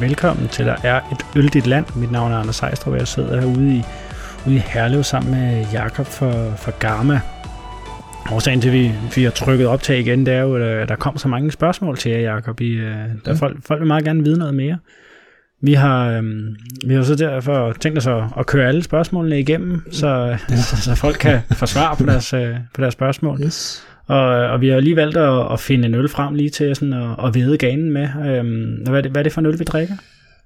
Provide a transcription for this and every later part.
velkommen til Der er et øldigt land. Mit navn er Anders Sejstrup, og jeg sidder herude i, ude i Herlev sammen med Jakob for, for Garma. Årsagen til, at vi, vi har trykket optag igen, det er jo, at der kom så mange spørgsmål til jer, Jacob. I, øh, der ja. folk, folk vil meget gerne vide noget mere. Vi har, øhm, vi har så derfor tænkt os at, at køre alle spørgsmålene igennem, så, ja. så, så folk kan få svar på deres, øh, på deres spørgsmål. Yes. Og, og vi har lige valgt at, at finde en øl frem lige til sådan at, at vede ganen med. Øhm, hvad, er det, hvad er det for en øl, vi drikker?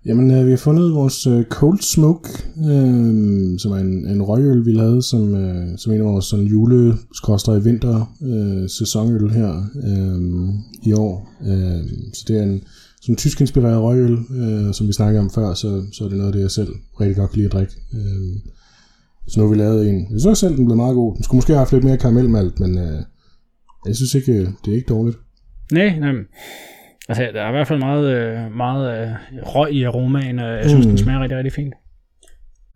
Jamen, øh, vi har fundet vores øh, Cold Smoke, øh, som er en, en røgøl, vi lavede som, øh, som en af vores sådan jule i vinter øh, sæsonøl her øh, i år. Øh, så det er en sådan tysk inspireret røgøl, øh, som vi snakkede om før, så, så er det noget af det, jeg selv rigtig godt kan lide at drikke. Øh, så nu har vi lavet en. Jeg synes selv, den blev meget god. Den skulle måske have haft lidt mere karamelmalt, men øh, jeg synes ikke, øh, det er ikke dårligt. Nej, nej. Altså, der er i hvert fald meget, øh, meget øh, røg i aromaen, og jeg synes, mm. den smager rigtig, rigtig fint.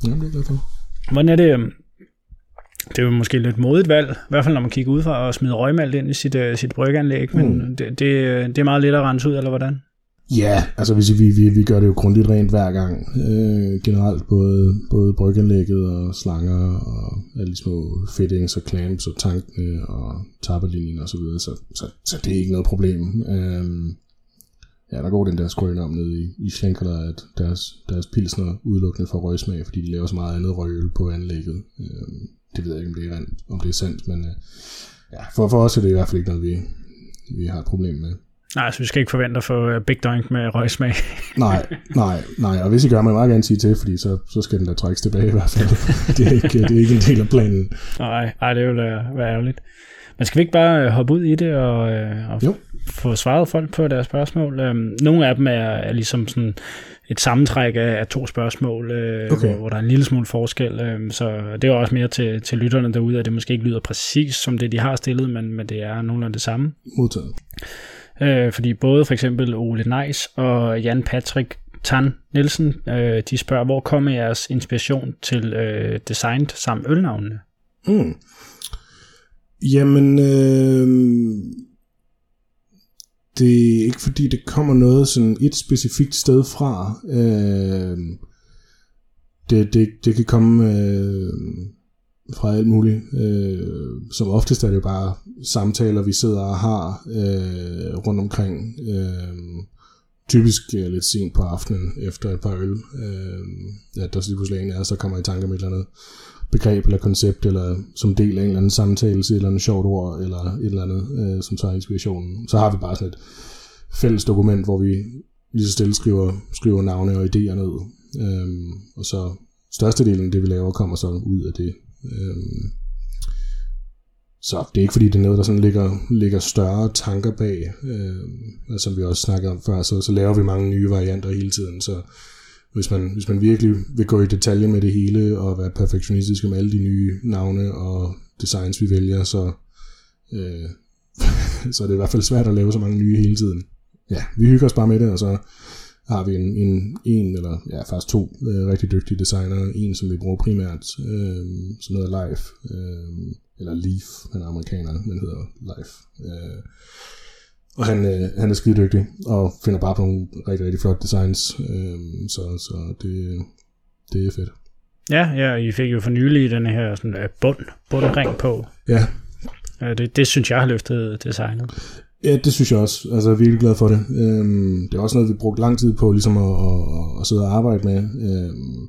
Ja, det er glad for. Hvordan er det? Det er jo måske lidt modigt valg, i hvert fald når man kigger ud fra og smider røgmalt ind i sit, sit bryggeanlæg, men mm. det, det, det er meget let at rense ud, eller hvordan? Ja, altså hvis vi, vi, vi gør det jo grundigt rent hver gang. Øh, generelt både, både bryggenlægget og slanger og alle de små fittings og clamps og tankene og tapperlinjen og så videre, så, så, så det er ikke noget problem. Øh, ja, der går den der skrøn om nede i, i Schenkerler, at deres, deres pilsner udelukkende for røgsmag, fordi de laver så meget andet røgøl på anlægget. Øh, det ved jeg ikke, om det er, om det er sandt, men øh, ja, for, for os er det i hvert fald ikke noget, vi, vi har et problem med. Nej, så vi skal ikke forvente at få øh, Big Doink med røgsmag. nej, nej, nej. Og hvis I gør, må jeg meget gerne sige til, fordi så, så skal den da trækkes tilbage i hvert fald. det, er ikke, det er ikke en del af planen. Nej, nej det vil være ærgerligt. Men skal vi ikke bare øh, hoppe ud i det og, øh, og jo. få svaret folk på deres spørgsmål? Øhm, nogle af dem er, er ligesom sådan et sammentræk af, to spørgsmål, okay. hvor, hvor der er en lille smule forskel. Øhm, så det er også mere til, til lytterne derude, at det måske ikke lyder præcis som det, de har stillet, men, men det er nogenlunde det samme. Modtaget. Øh, fordi både for eksempel Ole Neis og Jan Patrick Tan Nielsen, øh, de spørger, hvor kommer jeres inspiration til øh, designet samt ølnavnene? Mm. Jamen, øh, det er ikke fordi, det kommer noget sådan et specifikt sted fra. Øh, det, det, det kan komme øh, fra alt muligt. Øh, som oftest er det jo bare samtaler, vi sidder og har øh, rundt omkring. Øh, typisk øh, lidt sent på aftenen efter et par øl. Øh, ja, der lige pludselig en af så kommer i tanke om et eller andet begreb eller koncept, eller som del af en eller anden samtale, et eller andet sjovt ord, eller et eller andet, øh, som tager inspirationen. Så har vi bare sådan et fælles dokument, hvor vi lige så stille skriver, skriver navne og idéer ned. Øh, og så størstedelen af det, vi laver, kommer så ud af det. Øhm, så det er ikke fordi, det er noget, der sådan ligger, ligger større tanker bag. Øh, som vi også snakkede om før, så, så laver vi mange nye varianter hele tiden. Så hvis man, hvis man virkelig vil gå i detalje med det hele, og være perfektionistisk med alle de nye navne og designs, vi vælger, så, øh, så er det i hvert fald svært at lave så mange nye hele tiden. Ja, vi hygger os bare med det, og så har vi en, en, en eller ja, faktisk to øh, rigtig dygtige designer. En, som vi bruger primært, øh, som hedder Live, øh, eller Leaf, han er amerikaner, men hedder Live. Øh, og han, øh, han er skide dygtig, og finder bare på nogle rigtig, rigtig flotte designs, øh, så, så det, det er fedt. Ja, ja, I fik jo for nylig den her sådan, uh, bund, bundring på. Ja. Det, det synes jeg har løftet designet. Ja, det synes jeg også. Altså, jeg er virkelig glad for det. Øhm, det er også noget, vi brugte lang tid på ligesom at, at, at sidde og arbejde med. Øhm,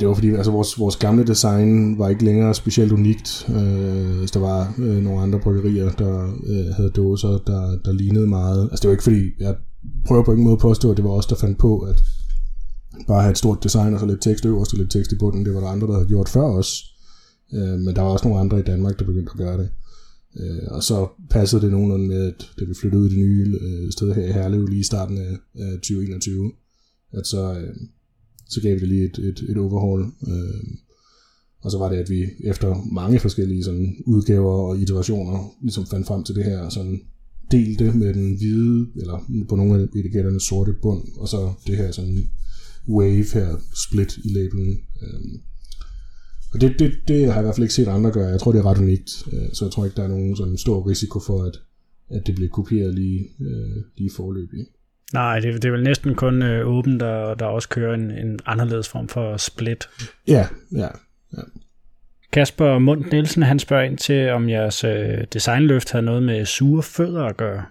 det var fordi, altså vores, vores gamle design var ikke længere specielt unikt. Øh, der var øh, nogle andre bryggerier, der øh, havde dåser, der, der lignede meget. Altså det var ikke fordi, jeg prøver på ingen måde at påstå, at det var os, der fandt på, at bare have et stort design og så lidt tekst øverst og lidt tekst i bunden. Det var der andre, der havde gjort før os. Øh, men der var også nogle andre i Danmark, der begyndte at gøre det. Øh, og så passede det nogenlunde med, at da vi flyttede ud i det nye øh, sted her i Herlev lige i starten af, af 2021, at så, øh, så gav vi det lige et, et, et overhaul. Øh, og så var det, at vi efter mange forskellige sådan, udgaver og iterationer ligesom fandt frem til det her sådan delte med den hvide, eller på nogle af etiketterne sorte bund, og så det her sådan wave her, split i labelen. Øh, og det, det, det har jeg i hvert fald ikke set andre gøre. Jeg tror, det er ret unikt. Øh, så jeg tror ikke, der er nogen sådan stor risiko for, at, at det bliver kopieret lige, øh, lige forløbig. Nej, det, det er vel næsten kun øh, åben, der, der også kører en, en anderledes form for split. Ja, ja, ja. Kasper Mund Nielsen, han spørger ind til, om jeres øh, designløft havde noget med sure fødder at gøre.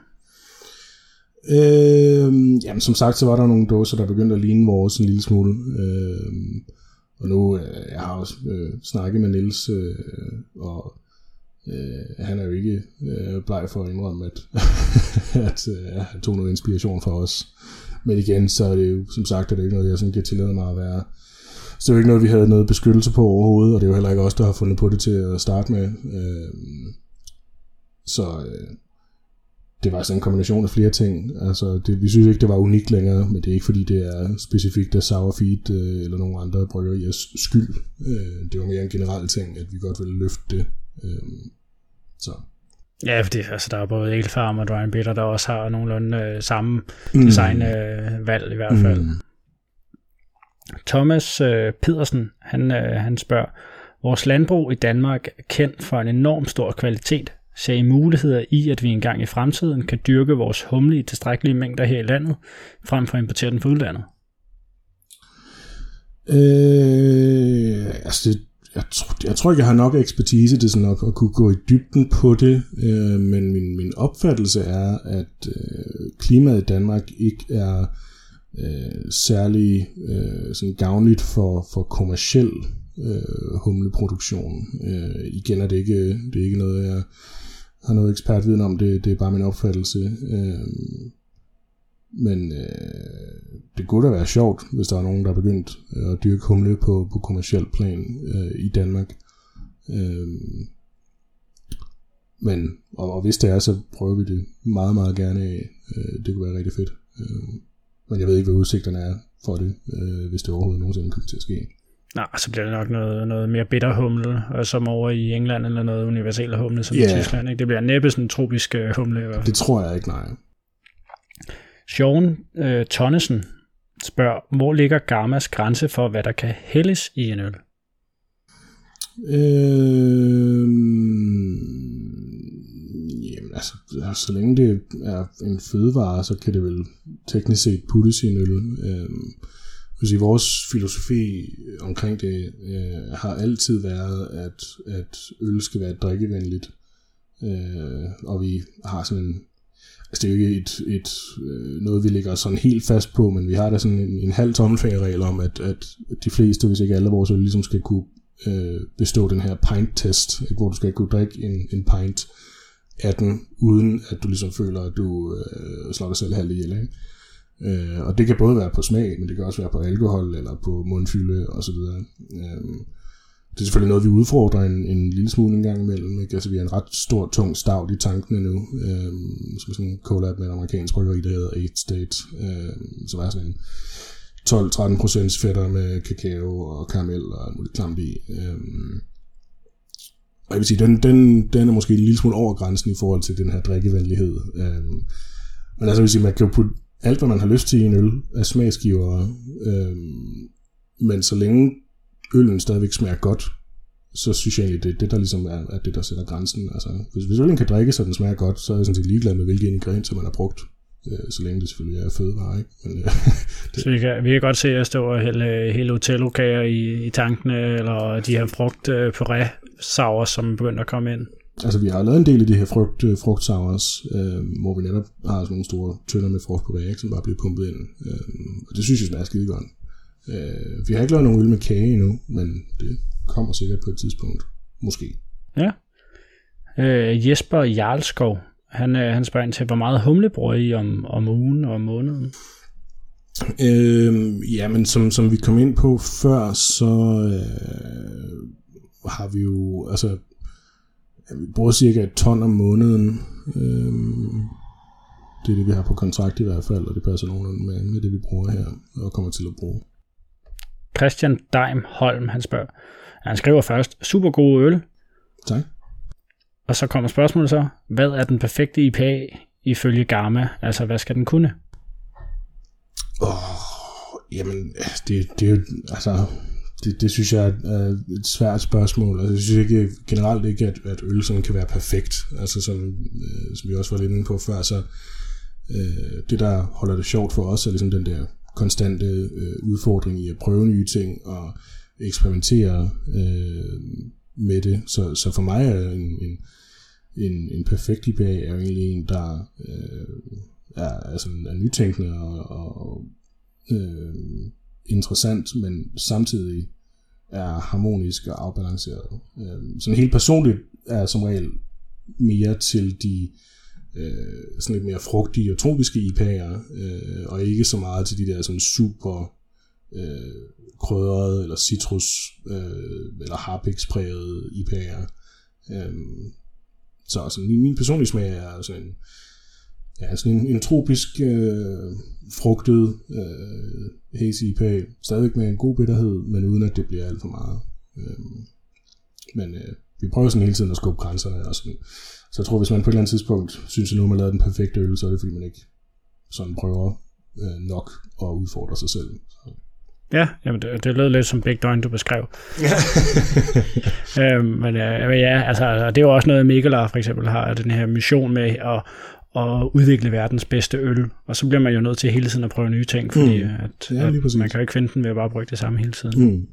Øh, jamen, som sagt, så var der nogle dåser, der begyndte at ligne vores en lille smule. Øh, og nu, øh, jeg har også øh, snakket med Nils øh, og øh, han er jo ikke øh, bleg for at indrømme, at, at øh, han tog noget inspiration fra os. Men igen, så er det jo, som sagt, er det ikke noget, jeg sådan kan tillade mig at være. Så det er jo ikke noget, vi havde noget beskyttelse på overhovedet, og det er jo heller ikke os, der har fundet på det til at starte med. Øh, så øh, det var sådan en kombination af flere ting. Altså, det, vi synes ikke, det var unikt længere, men det er ikke fordi, det er specifikt af Sour Feed øh, eller nogle andre bryggeriers skyld. Øh, det var mere en generel ting, at vi godt ville løfte det. Øh, så. Ja, fordi altså, der er både Elfarm og Dry Bitter, der også har nogenlunde øh, samme designvalg øh, i hvert fald. Mm. Thomas øh, Pedersen, han, øh, han spørger, vores landbrug i Danmark er kendt for en enorm stor kvalitet. Ser I muligheder i, at vi engang i fremtiden kan dyrke vores humle i tilstrækkelige mængder her i landet, frem for at importere den fra udlandet? Øh, altså det, jeg, tror, jeg tror ikke, jeg har nok ekspertise til sådan nok at kunne gå i dybden på det, øh, men min, min opfattelse er, at øh, klimaet i Danmark ikke er øh, særlig øh, sådan gavnligt for, for kommersiel øh, humleproduktion. Øh, igen er det ikke, det er ikke noget, jeg har noget ekspertviden om, det, det er bare min opfattelse. Øh, men øh, det kunne da være sjovt, hvis der er nogen, der er begyndt at dyrke humle på, på kommersiel plan øh, i Danmark. Øh, men, og, og hvis det er, så prøver vi det meget, meget gerne af. Øh, det kunne være rigtig fedt. Øh, men jeg ved ikke, hvad udsigterne er for det, øh, hvis det overhovedet nogensinde kommer til at ske. Nej, så bliver det nok noget, noget mere bitter humle, øh, som over i England, eller noget universelle humle, som yeah. i Tyskland. Ikke? Det bliver næppe sådan en tropisk øh, humle. I hvert fald. Det tror jeg ikke, nej. Sean øh, Tonnesen spørger, hvor ligger Gammas grænse for, hvad der kan hældes i en øl? Øh, jamen altså, så længe det er en fødevare, så kan det vel teknisk set puttes i en øl. Øh, sige, vores filosofi øh, omkring det øh, har altid været, at, at øl skal være drikkevenligt. Øh, og vi har sådan en Altså det er jo ikke et, et, øh, noget, vi ligger sådan helt fast på, men vi har da sådan en, en halv tommelfingerregel om, at, at de fleste, hvis ikke alle vores øl, ligesom skal kunne øh, bestå den her pint-test, ikke? hvor du skal kunne drikke en, en pint af den, uden at du ligesom føler, at du øh, slår dig selv halv ihjel. Ikke? Øh, og det kan både være på smag, men det kan også være på alkohol, eller på mundfylde osv. Øh, det er selvfølgelig noget, vi udfordrer en, en lille smule en gang imellem. Ikke? Altså, vi har en ret stor, tung stavt i tankene nu, øh, som sådan en collab med en amerikansk bryggeri, der hedder 8 State, øh, som er sådan en 12-13 procents fætter med kakao og karamel og alt muligt klamt i. Øh, og jeg vil sige, den, den, den er måske en lille smule over grænsen i forhold til den her drikkevenlighed. Øh, men altså, jeg vil sige, man kan jo putte alt, hvad man har lyst til i en øl er smagsgiver, Øh, men så længe øllen stadigvæk smager godt, så synes jeg egentlig, det er det, der ligesom er, er det, der sætter grænsen. Altså, hvis, hvis øllen kan drikke, så den smager godt, så er jeg sådan set ligeglad med, hvilke ingredienser man har brugt. Øh, så længe det selvfølgelig er fødevare, ikke? Men, øh, det. Så vi kan, vi kan godt se, at jeg står hele, hele hotellokager i, i tankene, eller de har brugt øh, puré sauer, som begynder at komme ind. Altså, vi har lavet en del af de her frugt, øh, frugtsours, øh, hvor vi netop har sådan nogle store tønder med frugtpuré, som bare bliver pumpet ind. Øh, og det synes jeg er skide godt. Øh, vi har ikke lavet nogen øl med kage endnu, men det kommer sikkert på et tidspunkt. Måske. Ja. Øh, Jesper Jarlskov, han, øh, han spørger ind til, hvor meget humle bruger I om, om ugen og om måneden? Øh, ja, men som, som vi kom ind på før, så øh, har vi jo, altså, vi bruger cirka et ton om måneden. Øh, det er det, vi har på kontrakt i hvert fald, og det passer nogenlunde med, med det, vi bruger her, og kommer til at bruge. Christian Daim Holm, han spørger. Han skriver først, super god øl. Tak. Og så kommer spørgsmålet så, hvad er den perfekte IPA ifølge Gamma? Altså, hvad skal den kunne? Åh, oh, jamen, det, det er jo, altså, det, det synes jeg er et svært spørgsmål. Altså, jeg synes ikke, generelt ikke, at, at øl sådan kan være perfekt. Altså, som, øh, som vi også var lidt inde på før, så Øh, det, der holder det sjovt for os, er ligesom den der konstante øh, udfordring i at prøve nye ting og eksperimentere øh, med det. Så, så for mig er en, en, en, en perfekt IPA er jo egentlig en, der øh, er, altså, er nytænkende og, og øh, interessant, men samtidig er harmonisk og afbalanceret. Øh, sådan helt personligt er som regel mere til de øh, sådan lidt mere frugtige og tropiske IPA'er, øh, og ikke så meget til de der sådan super øh, krydrede eller citrus øh, eller harpikspræget IPA'er. Øh, så altså, min, min personlige smag er sådan en, ja, sådan en, en tropisk øh, frugtet øh, hazy IPA, stadigvæk med en god bitterhed, men uden at det bliver alt for meget. Øh, men øh, vi prøver sådan hele tiden at skubbe grænserne, og sådan, så jeg tror, hvis man på et eller andet tidspunkt synes, at nu har man lavet den perfekte øl, så er det fordi, man ikke sådan prøver øh, nok at udfordre sig selv. Så. Ja, jamen det, det lød lidt som Big Døgn, du beskrev. Ja. øhm, men øh, ja, altså, det er jo også noget, Mikkeler for eksempel har, den her mission med at, at udvikle verdens bedste øl, og så bliver man jo nødt til hele tiden at prøve nye ting, fordi mm. at, ja, at man kan jo ikke finde den ved at bare bruge det samme hele tiden. Mm.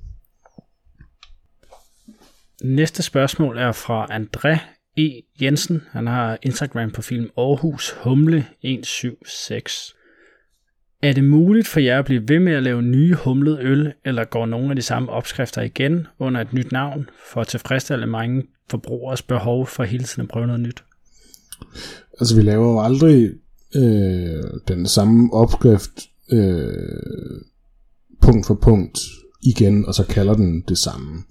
Næste spørgsmål er fra André E. Jensen. Han har Instagram-profilen Aarhus Humle 176. Er det muligt for jer at blive ved med at lave nye humlede øl, eller går nogle af de samme opskrifter igen under et nyt navn, for at tilfredsstille mange forbrugers behov for hele tiden at prøve noget nyt? Altså, vi laver jo aldrig øh, den samme opskrift øh, punkt for punkt igen, og så kalder den det samme.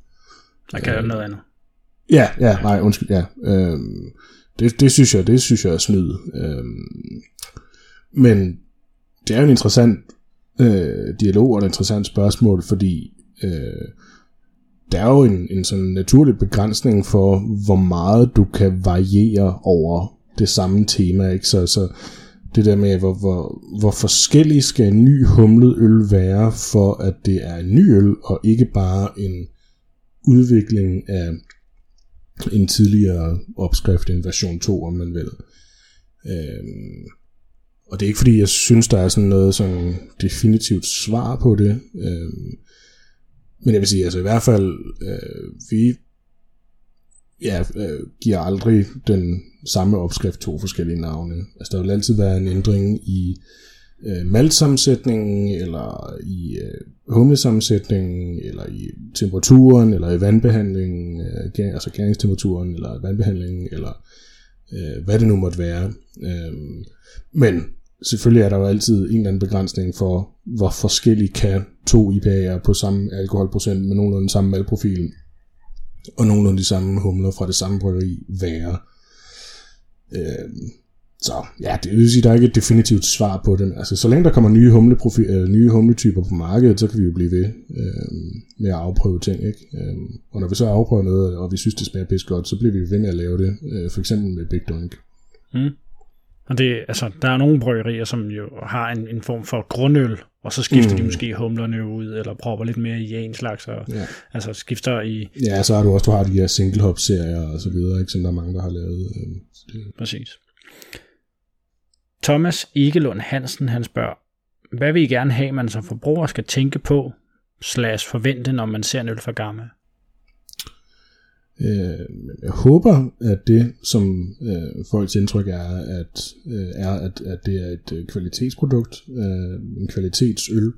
Der kalder den noget andet. Ja, ja, nej, undskyld, ja. Øhm, det, det, synes jeg, det synes jeg er snyd. Øhm, men det er jo en interessant øh, dialog og et interessant spørgsmål, fordi øh, der er jo en, en sådan naturlig begrænsning for, hvor meget du kan variere over det samme tema, ikke? Så, så det der med, hvor, hvor, hvor forskellig skal en ny humlet øl være, for at det er en ny øl, og ikke bare en udvikling af en tidligere opskrift, en version 2, om man vil. Øhm, og det er ikke fordi, jeg synes, der er sådan noget sådan definitivt svar på det. Øhm, men jeg vil sige, altså i hvert fald, øh, vi ja, øh, giver aldrig den samme opskrift to forskellige navne. Altså der vil altid være en ændring i øh, maltsammensætningen, eller i øh, humlesammensætningen, eller i temperaturen, eller i vandbehandlingen, øh, altså gæringstemperaturen, eller vandbehandlingen, eller øh, hvad det nu måtte være. Øh, men selvfølgelig er der jo altid en eller anden begrænsning for, hvor forskellige kan to IPA'er på samme alkoholprocent med nogenlunde samme malprofil, og nogenlunde de samme humler fra det samme bryggeri være. Øh, så ja, det vil sige, der er ikke et definitivt svar på det. Altså, så længe der kommer nye, humleprofi- øh, nye humletyper på markedet, så kan vi jo blive ved øh, med at afprøve ting. Ikke? Øh, og når vi så afprøver noget, og vi synes, det smager pisse godt, så bliver vi ved med at lave det. Øh, for eksempel med Big Dunk. Mm. Og det, altså, der er nogle bryggerier, som jo har en, en form for grundøl, og så skifter mm. de måske humlerne ud, eller propper lidt mere i en slags, og, ja. altså skifter i... Ja, så har du også du har de her single hop serier og så videre, ikke, som der er mange, der har lavet. Øh, det... Præcis. Thomas Igelund Hansen, han spørger, hvad vil I gerne have, man som forbruger skal tænke på, slash forvente, når man ser en øl fra Gamma? Øh, jeg håber, at det, som øh, folks indtryk er, at, øh, er at, at det er et øh, kvalitetsprodukt, øh, en kvalitetsøl.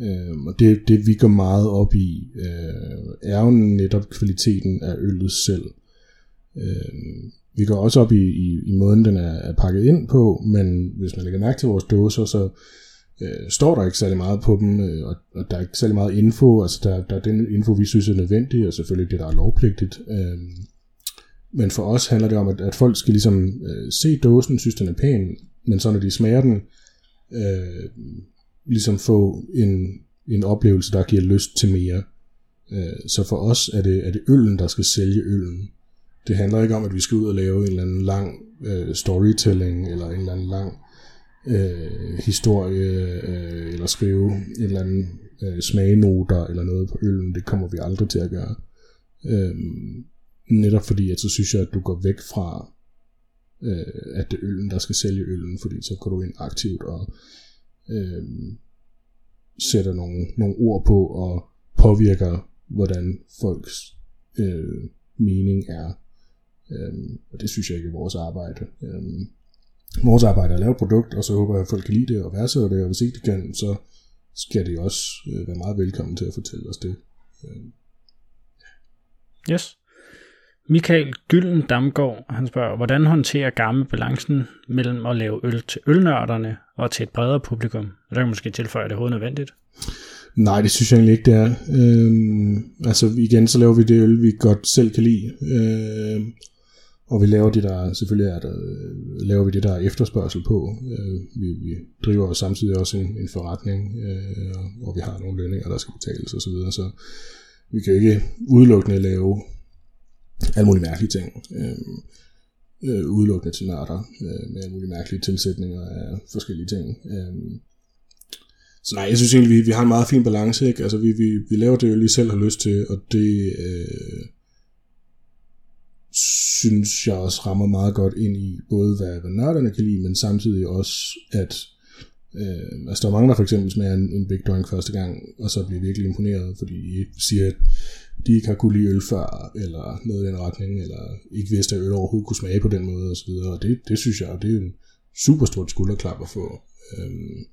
Øh, og det, det, vi går meget op i, øh, er jo netop kvaliteten af øllet selv. Øh, vi går også op i, i, i måden, den er, er pakket ind på, men hvis man lægger mærke til vores dåser, så øh, står der ikke særlig meget på dem, øh, og, og der er ikke særlig meget info. Altså der, der er den info, vi synes er nødvendig, og selvfølgelig det, der er lovpligtigt. Øh, men for os handler det om, at, at folk skal ligesom øh, se dåsen, synes den er pæn, men så når de smager den, øh, ligesom få en, en oplevelse, der giver lyst til mere. Øh, så for os er det, er det øllen, der skal sælge øllen. Det handler ikke om, at vi skal ud og lave en eller anden lang øh, storytelling, eller en eller anden lang øh, historie, øh, eller skrive en eller anden øh, smagenoter, eller noget på øllen. Det kommer vi aldrig til at gøre. Øh, netop fordi, at så synes jeg, at du går væk fra øh, at det er øllen, der skal sælge øllen, fordi så går du ind aktivt og øh, sætter nogle, nogle ord på og påvirker, hvordan folks øh, mening er. Øh, og det synes jeg ikke er vores arbejde. Øh, vores arbejde at lave et produkt, og så håber jeg, at folk kan lide det og værdsætte det, og hvis ikke de kan, så skal de også øh, være meget velkommen til at fortælle os det. Øh. Yes. Michael Gylden Damgaard, han spørger, hvordan håndterer Gamme balancen mellem at lave øl til ølnørderne og til et bredere publikum? Og der kan måske tilføje, at det er nødvendigt. Nej, det synes jeg egentlig ikke, det er. Øhm, altså igen, så laver vi det øl, vi godt selv kan lide. Øhm, og vi laver det, der selvfølgelig er der, øh, laver vi det, der efterspørgsel på. Øh, vi, vi driver samtidig også en, en forretning, øh, og vi har nogle lønninger, der skal betales osv. Så, videre, så vi kan ikke udelukkende lave alle mulige mærkelige ting. Øh, øh, udelukkende til nørder, øh, med alle mulige mærkelige tilsætninger af forskellige ting. Øh, så nej, jeg synes egentlig, vi, vi har en meget fin balance. Ikke? Altså, vi, vi, vi laver det, vi selv har lyst til, og det øh, synes jeg også rammer meget godt ind i både, hvad, hvad nørderne kan lide, men samtidig også, at øh, altså der er mange, der for eksempel smager en, en Big Doink første gang, og så bliver virkelig imponeret, fordi de siger, at de ikke har kunne lide øl før, eller noget i den retning, eller ikke vidste, at øl overhovedet kunne smage på den måde, og så videre. Og det, det synes jeg, det er en super stort skulderklap at få. Øhm,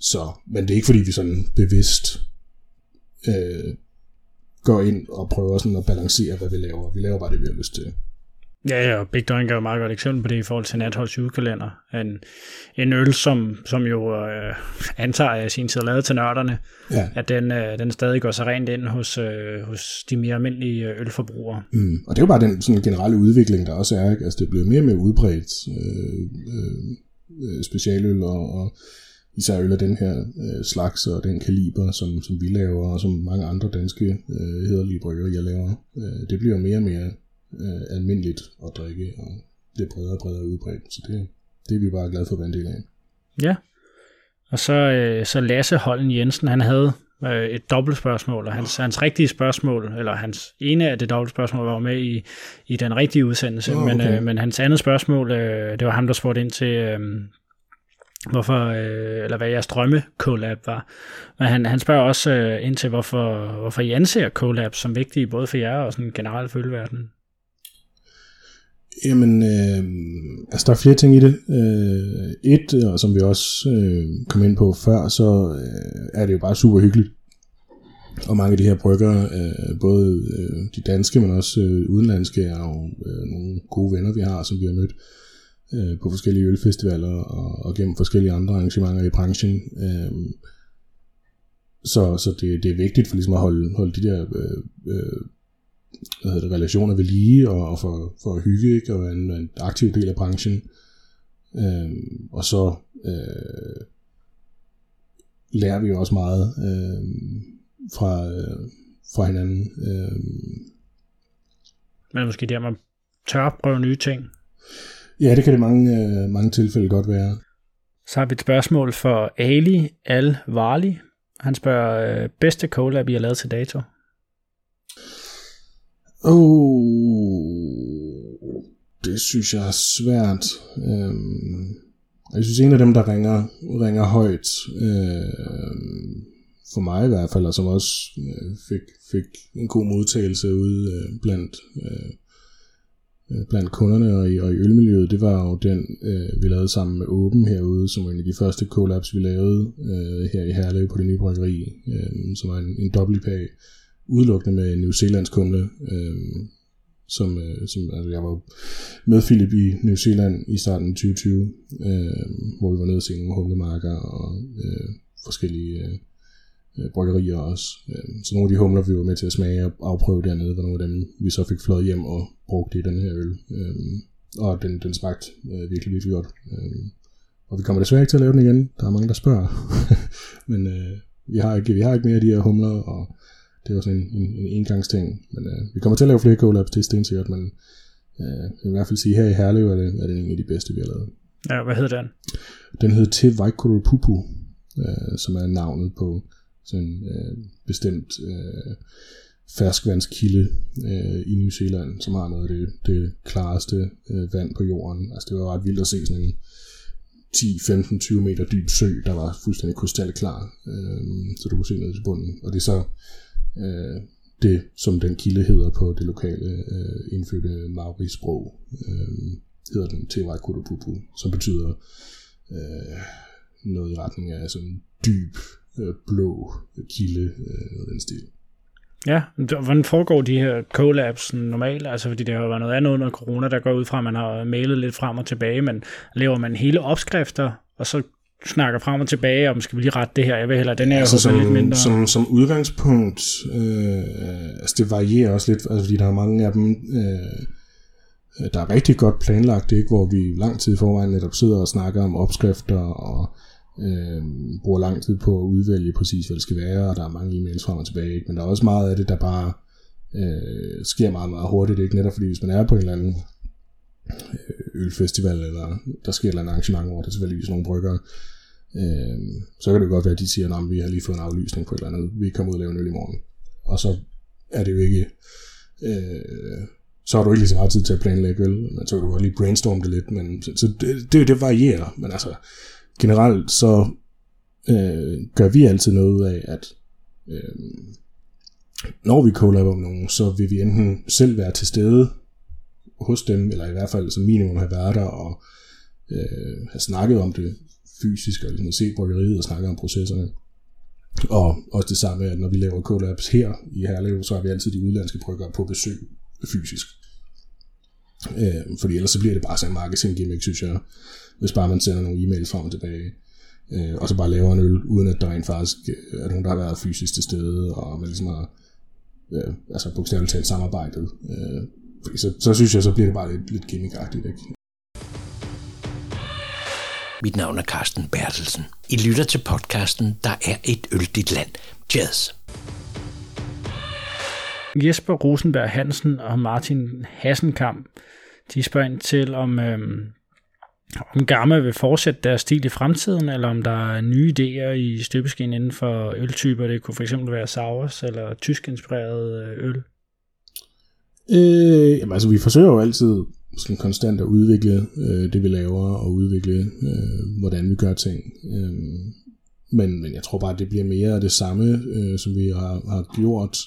så, men det er ikke fordi, vi sådan bevidst øh, går ind og prøver sådan at balancere, hvad vi laver. Vi laver bare det, vi har lyst til. Ja, ja, og Big Drink er jo et meget godt eksempel på det i forhold til Natholds julekalender. En, en øl, som, som jo øh, antager jeg sin tid lavet til nørderne, ja. at den, øh, den stadig går så rent ind hos, øh, hos de mere almindelige øh, ølforbrugere. Mm. Og det er jo bare den sådan generelle udvikling, der også er. Ikke? Altså, det bliver mere og mere udbredt øh, øh, øh specialøl og, og især øl af den her øh, slags og den kaliber, som, som vi laver, og som mange andre danske øh, hederlige jeg laver. Øh, det bliver mere og mere øh, almindeligt at drikke, og det er bredere og bredere udbredt. Så det, det er vi bare glade for at være en del af. Ja, og så, øh, så Lasse Holden Jensen, han havde øh, et dobbelt spørgsmål, og hans, hans rigtige spørgsmål, eller hans ene af det dobbelt spørgsmål var med i, i den rigtige udsendelse, oh, okay. men, øh, men hans andet spørgsmål, øh, det var ham, der spurgte ind til, øh, hvorfor, øh, eller hvad jeres drømme collab var. Men han, han spørger også øh, ind til, hvorfor, hvorfor I anser collab som vigtige, både for jer og sådan generelt for ølverdenen. Jamen, øh, altså der er flere ting i det. Øh, et, og som vi også øh, kom ind på før, så øh, er det jo bare super hyggeligt. Og mange af de her brygger, øh, både øh, de danske, men også øh, udenlandske, er jo øh, nogle gode venner, vi har, som vi har mødt øh, Øh, på forskellige ølfestivaler og, og gennem forskellige andre arrangementer i branchen. Øh, så så det, det er vigtigt for ligesom at holde, holde de der øh, øh, hvad hedder det, relationer ved lige og, og for, for at hygge ikke, og være en, en aktiv del af branchen. Øh, og så øh, lærer vi jo også meget øh, fra, øh, fra hinanden. Øh. Men måske der, man tør prøve nye ting. Ja, det kan det mange, øh, mange tilfælde godt være. Så har vi et spørgsmål for Ali Al-Vali. Han spørger, øh, bedste collab, vi har lavet til dato? Oh, det synes jeg er svært. Øhm, jeg synes, en af dem, der ringer, ringer højt, øh, for mig i hvert fald, og som også øh, fik, fik en god modtagelse ude øh, blandt Øh, Øh, blandt kunderne og i, og i ølmiljøet, det var jo den, øh, vi lavede sammen med Åben herude, som var en af de første collabs, vi lavede øh, her i Herlev på det nye bryggeri, øh, som var en, en WP, udelukkende med New Zealands kunde, øh, som, øh, som altså jeg var med Philip i New Zealand i starten af 2020, øh, hvor vi var nede og se nogle humlemarker og øh, forskellige øh, øh, bryggerier også. Øh, så nogle af de humler, vi var med til at smage og afprøve dernede, var nogle af dem, vi så fik flået hjem og brugt i den her øl. Øh, og den, den smagte øh, virkelig, virkelig godt. Øh, og vi kommer desværre ikke til at lave den igen. Der er mange, der spørger. Men øh, vi, har ikke, vi har ikke mere af de her humler, og det var sådan en, en, en engangsting. Men øh, vi kommer til at lave flere collabs, det er stensikkert, men øh, jeg vil i hvert fald sige, her i Herlev er det, er det en af de bedste, vi har lavet. Ja, hvad hedder den? Den hedder Te Vaikuru Pupu, øh, som er navnet på sådan en øh, bestemt øh, ferskvandskilde øh, i New Zealand, som har noget af det, det klareste øh, vand på jorden. Altså det var ret vildt at se sådan en 10, 15, 20 meter dyb sø, der var fuldstændig krystalklar, øh, så du kunne se ned til bunden. Og det er så øh, det, som den kilde hedder på det lokale øh, indfødte Maori-sprog, øh, hedder den Te Kurupupu, som betyder øh, noget i retning af sådan dyb, øh, blå kilde, øh, den stil. Ja, hvordan foregår de her collabs normalt? Altså, fordi det har været noget andet under corona, der går ud fra, at man har mailet lidt frem og tilbage, men laver man hele opskrifter, og så snakker frem og tilbage om, skal vi lige rette det her, jeg vil hellere, den er altså, som, lidt mindre. Som, som udgangspunkt, øh, altså det varierer også lidt, altså fordi der er mange af dem, øh, der er rigtig godt planlagt, ikke, hvor vi lang tid i forvejen netop sidder og snakker om opskrifter og øh, bruger lang tid på at udvælge præcis, hvad det skal være, og der er mange e-mails frem og tilbage, ikke? men der er også meget af det, der bare øh, sker meget, meget hurtigt, ikke? netop fordi hvis man er på en eller anden øh, ølfestival, eller der sker et eller andet arrangement, hvor der selvfølgelig nogle brygger, øh, så kan det godt være, at de siger, at vi har lige fået en aflysning på et eller andet, vi kommer ud og lave en øl i morgen. Og så er det jo ikke, øh, så har du ikke lige så meget tid til at planlægge øl, men så kan du godt lige brainstorme det lidt, men så, så det, det, det varierer, men altså, generelt så øh, gør vi altid noget ud af, at øh, når vi collaborer med nogen, så vil vi enten selv være til stede hos dem, eller i hvert fald som minimum have været der og øh, have snakket om det fysisk, og ligesom se bryggeriet og snakke om processerne. Og også det samme, at når vi laver collabs her i Herlev, så har vi altid de udlandske bryggere på besøg fysisk. Øh, fordi ellers så bliver det bare sådan en marketing gimmick, synes jeg hvis bare man sender nogle e-mails frem og tilbage. Øh, og så bare laver en øl, uden at der rent faktisk øh, er nogen, der har været fysisk til stede, og man ligesom har øh, altså bogstaveligt talt samarbejdet. Øh, fordi så, så synes jeg, så bliver det bare lidt, lidt gimmickagtigt, ikke? Mit navn er Carsten Bertelsen. I lytter til podcasten Der er et øldigt land. Jazz. Jesper Rosenberg Hansen og Martin Hassenkamp, de spørger ind til, om øhm, om Gamma vil fortsætte deres stil i fremtiden, eller om der er nye idéer i støbeskeen inden for øltyper. Det kunne fx være Saurs eller tysk-inspireret øh, øl. Øh, jamen, altså, vi forsøger jo altid sådan konstant at udvikle øh, det, vi laver, og udvikle, øh, hvordan vi gør ting. Øh, men, men jeg tror bare, at det bliver mere af det samme, øh, som vi har, har gjort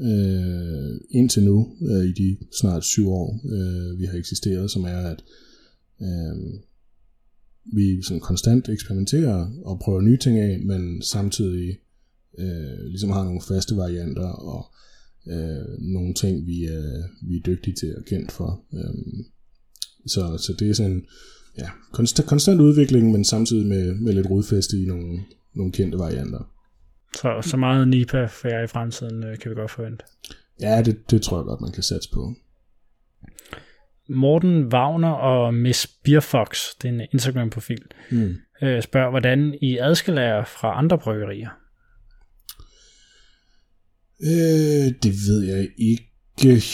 øh, indtil nu, øh, i de snart syv år, øh, vi har eksisteret, som er, at Øh, vi sådan konstant eksperimenterer og prøver nye ting af, men samtidig øh, ligesom har nogle faste varianter og øh, nogle ting, vi er, vi er dygtige til og kendt for. Øh, så, så det er sådan ja, konstant, konstant udvikling, men samtidig med, med lidt rodfæste i nogle, nogle kendte varianter. Så, så meget NIPA for jer i fremtiden øh, kan vi godt forvente? Ja, det, det tror jeg godt, man kan satse på. Morten Wagner og Miss Beerfox, det er en Instagram-profil, mm. øh, spørger, hvordan I adskiller jer fra andre bryggerier? Øh, det ved jeg ikke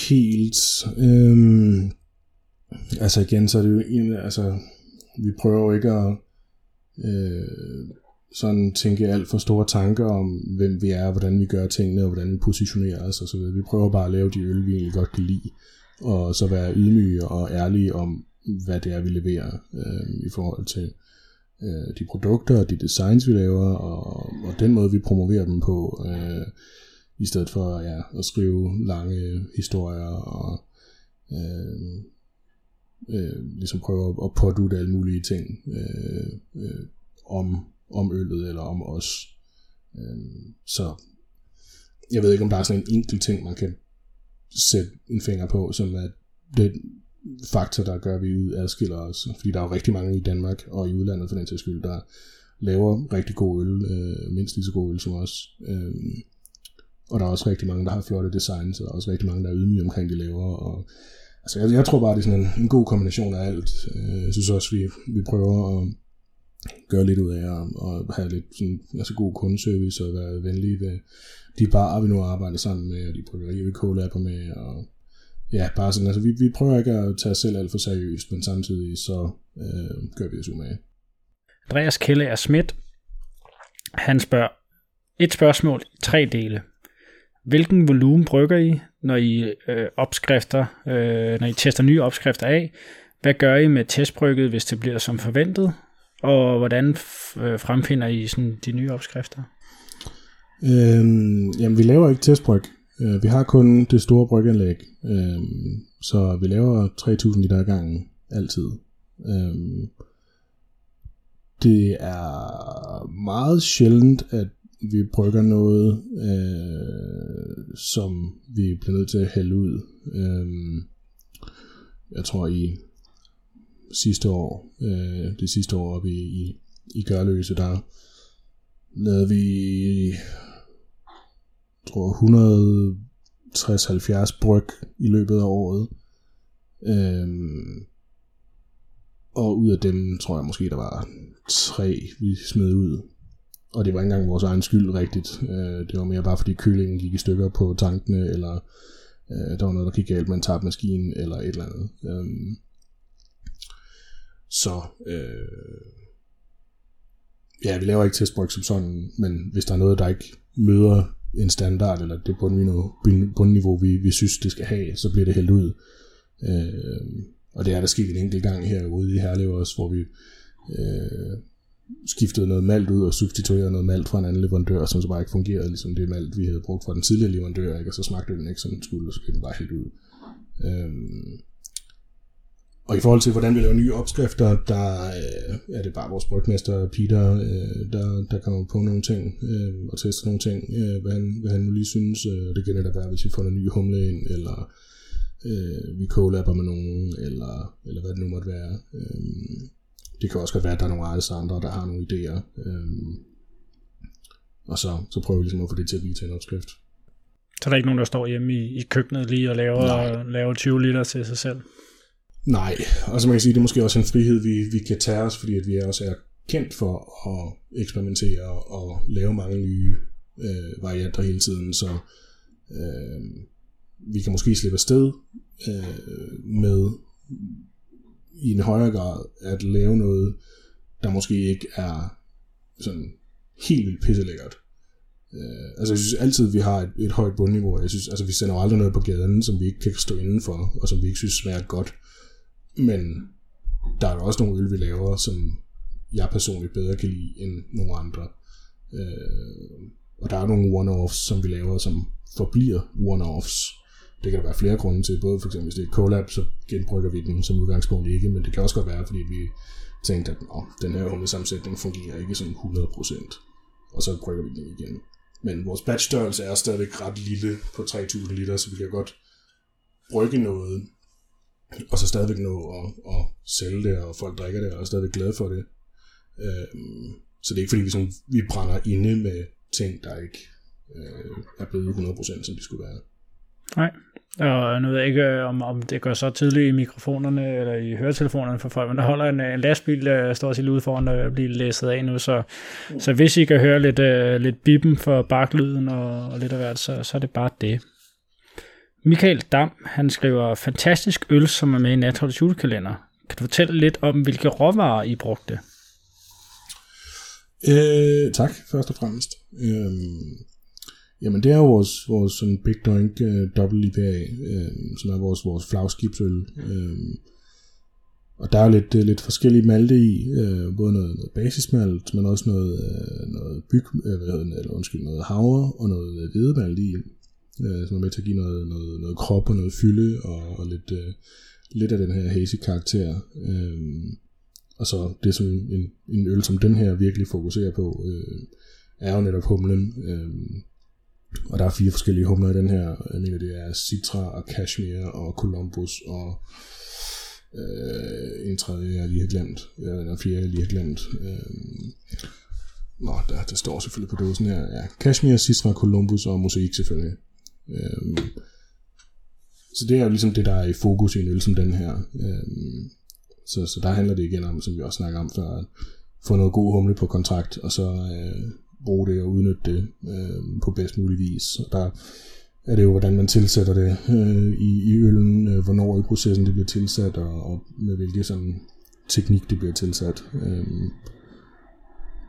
helt. Øhm, altså igen, så er det jo en, altså, vi prøver jo ikke at øh, sådan tænke alt for store tanker om, hvem vi er, hvordan vi gør tingene, og hvordan vi positionerer os, videre. Vi prøver bare at lave de øl, vi egentlig godt kan lide og så være ydmyge og ærlige om, hvad det er, vi leverer øh, i forhold til øh, de produkter og de designs, vi laver, og, og den måde, vi promoverer dem på, øh, i stedet for ja, at skrive lange historier og øh, øh, ligesom prøve at, at pådute alle mulige ting øh, øh, om, om øllet eller om os. Øh, så jeg ved ikke, om der er sådan en enkelt ting, man kan sætte en finger på, som er det faktor, der gør, at vi adskiller os. Fordi der er jo rigtig mange i Danmark og i udlandet for den sags skyld, der laver rigtig god øl, øh, mindst lige så god øl som os. Øh, og der er også rigtig mange, der har flotte designs, og der er også rigtig mange, der er ydmyge omkring de laver. Og, altså, jeg, jeg tror bare, det er sådan en, en god kombination af alt. Øh, jeg synes også, vi, vi prøver at gøre lidt ud af at, at have lidt sådan, altså god kundeservice og være venlige ved, de barer, vi nu arbejder sammen med, og de bryggerier, vi collaber med, og ja, bare sådan, altså vi, vi prøver ikke at tage os selv alt for seriøst, men samtidig så øh, gør vi os umage. Andreas Kelle er Schmidt. Han spørger et spørgsmål i tre dele. hvilken volumen brygger I, når I øh, opskrifter, øh, når I tester nye opskrifter af? Hvad gør I med testbrygget, hvis det bliver som forventet? Og hvordan øh, fremfinder I sådan de nye opskrifter? Øhm, jamen, vi laver ikke testbryg. Øh, vi har kun det store bryganlæg, Øhm, så vi laver 3000 liter ad gangen altid. Øhm, det er meget sjældent, at vi brygger noget, øh, som vi bliver nødt til at hælde ud. Øhm, jeg tror i sidste år, øh, det sidste år oppe i, i, i Gørløse, der lavede vi tror 160-70 bryg i løbet af året. Øhm, og ud af dem tror jeg måske, der var tre, vi smed ud. Og det var ikke engang vores egen skyld rigtigt. Øh, det var mere bare fordi kølingen gik i stykker på tankene, eller øh, der var noget, der gik galt med en tabmaskine, eller et eller andet. Øhm, så øh, ja, vi laver ikke testbryg som sådan, men hvis der er noget, der ikke møder en standard, eller det bundniveau, bundniveau vi, vi synes, det skal have, så bliver det hældt ud. Øh, og det er der sket en enkelt gang herude i Herlev også, hvor vi øh, skiftede noget malt ud og substituerede noget malt fra en anden leverandør, som så bare ikke fungerede, ligesom det malt, vi havde brugt fra den tidligere leverandør, ikke? og så smagte den ikke, som den skulle, og så blev den bare helt ud. Øh, og i forhold til, hvordan vi laver nye opskrifter, der øh, er det bare vores brygmester Peter, øh, der, der kommer på nogle ting øh, og tester nogle ting, øh, hvad, han, hvad han nu lige synes. Øh, det kan netop være, hvis vi får en ny humle ind, eller øh, vi collabber med nogen, eller, eller hvad det nu måtte være. Øh, det kan også godt være, at der er nogle andre, der har nogle idéer. Øh, og så, så prøver vi ligesom at få det til at blive til en opskrift. Så der er ikke nogen, der står hjemme i, i køkkenet lige og laver, laver 20 liter til sig selv? Nej, og så man kan sige, det er måske også en frihed, vi, vi kan tage os, fordi at vi også er kendt for at eksperimentere og lave mange nye øh, varianter hele tiden, så øh, vi kan måske slippe afsted øh, med i en højere grad at lave noget, der måske ikke er sådan helt vildt pisselækkert. Øh, altså jeg synes altid, vi har et, et højt bundniveau. Jeg synes, altså vi sender aldrig noget på gaden, som vi ikke kan stå indenfor, og som vi ikke synes smager godt. Men der er også nogle øl, vi laver, som jeg personligt bedre kan lide end nogle andre. Øh, og der er nogle one-offs, som vi laver, som forbliver one-offs. Det kan der være flere grunde til, både for eksempel hvis det er et collab, så genbrygger vi den som udgangspunkt ikke, men det kan også godt være, fordi vi tænkte, at Nå, den her humlesammensætning fungerer ikke sådan 100%, og så brygger vi den igen. Men vores batchstørrelse er stadigvæk ret lille på 3000 liter, så vi kan godt brygge noget, og så stadigvæk nå at, at sælge det, og folk drikker det, og er stadigvæk glade for det. Øh, så det er ikke fordi, vi, sådan, vi brænder inde med ting, der ikke øh, er blevet 100% som de skulle være. Nej, og nu ved jeg ikke, øh, om, om det gør så tydeligt i mikrofonerne eller i høretelefonerne for folk, men der holder en, øh, en lastbil, der står til ude foran og bliver læsset af nu, så, så hvis I kan høre lidt, uh, lidt bippen for baklyden og, og lidt af hvert, så, så er det bare det. Michael Dam, han skriver fantastisk øl, som er med i Natholdets julekalender. Kan du fortælle lidt om, hvilke råvarer I brugte? Øh, tak, først og fremmest. Øh, jamen, det er jo vores, vores sådan Big Doink uh, øh, Double IPA, øh, som er vores, vores flagskibsøl. Øh, og der er lidt, øh, lidt forskellige malte i, øh, både noget, noget basismalt, men også noget, øh, noget byg, øh, eller undskyld, noget havre og noget øh, hvedemalt i øh, som er med til at give noget, noget, noget krop og noget fylde, og, og lidt, øh, lidt af den her hazy karakter. Øh, og så det, som en, en øl som den her virkelig fokuserer på, øh, er jo netop humlen. Øh, og der er fire forskellige humler i den her. Jeg mener, det er Citra og Cashmere og Columbus og øh, en tredje, jeg lige har glemt. Eller en fjerde, jeg lige har glemt. Øh, Nå, der, der står selvfølgelig på dåsen her. Ja, Kashmir, Citra, Columbus og Mosaik selvfølgelig. Øhm, så det er jo ligesom det, der er i fokus i en øl som den her. Øhm, så, så der handler det igen om, som vi også snakker om før, at få noget god humle på kontrakt, og så øh, bruge det og udnytte det øh, på bedst mulig vis. Og der er det jo, hvordan man tilsætter det øh, i, i øllen, øh, hvornår i processen det bliver tilsat, og, og med hvilken sådan teknik det bliver tilsat. Øh,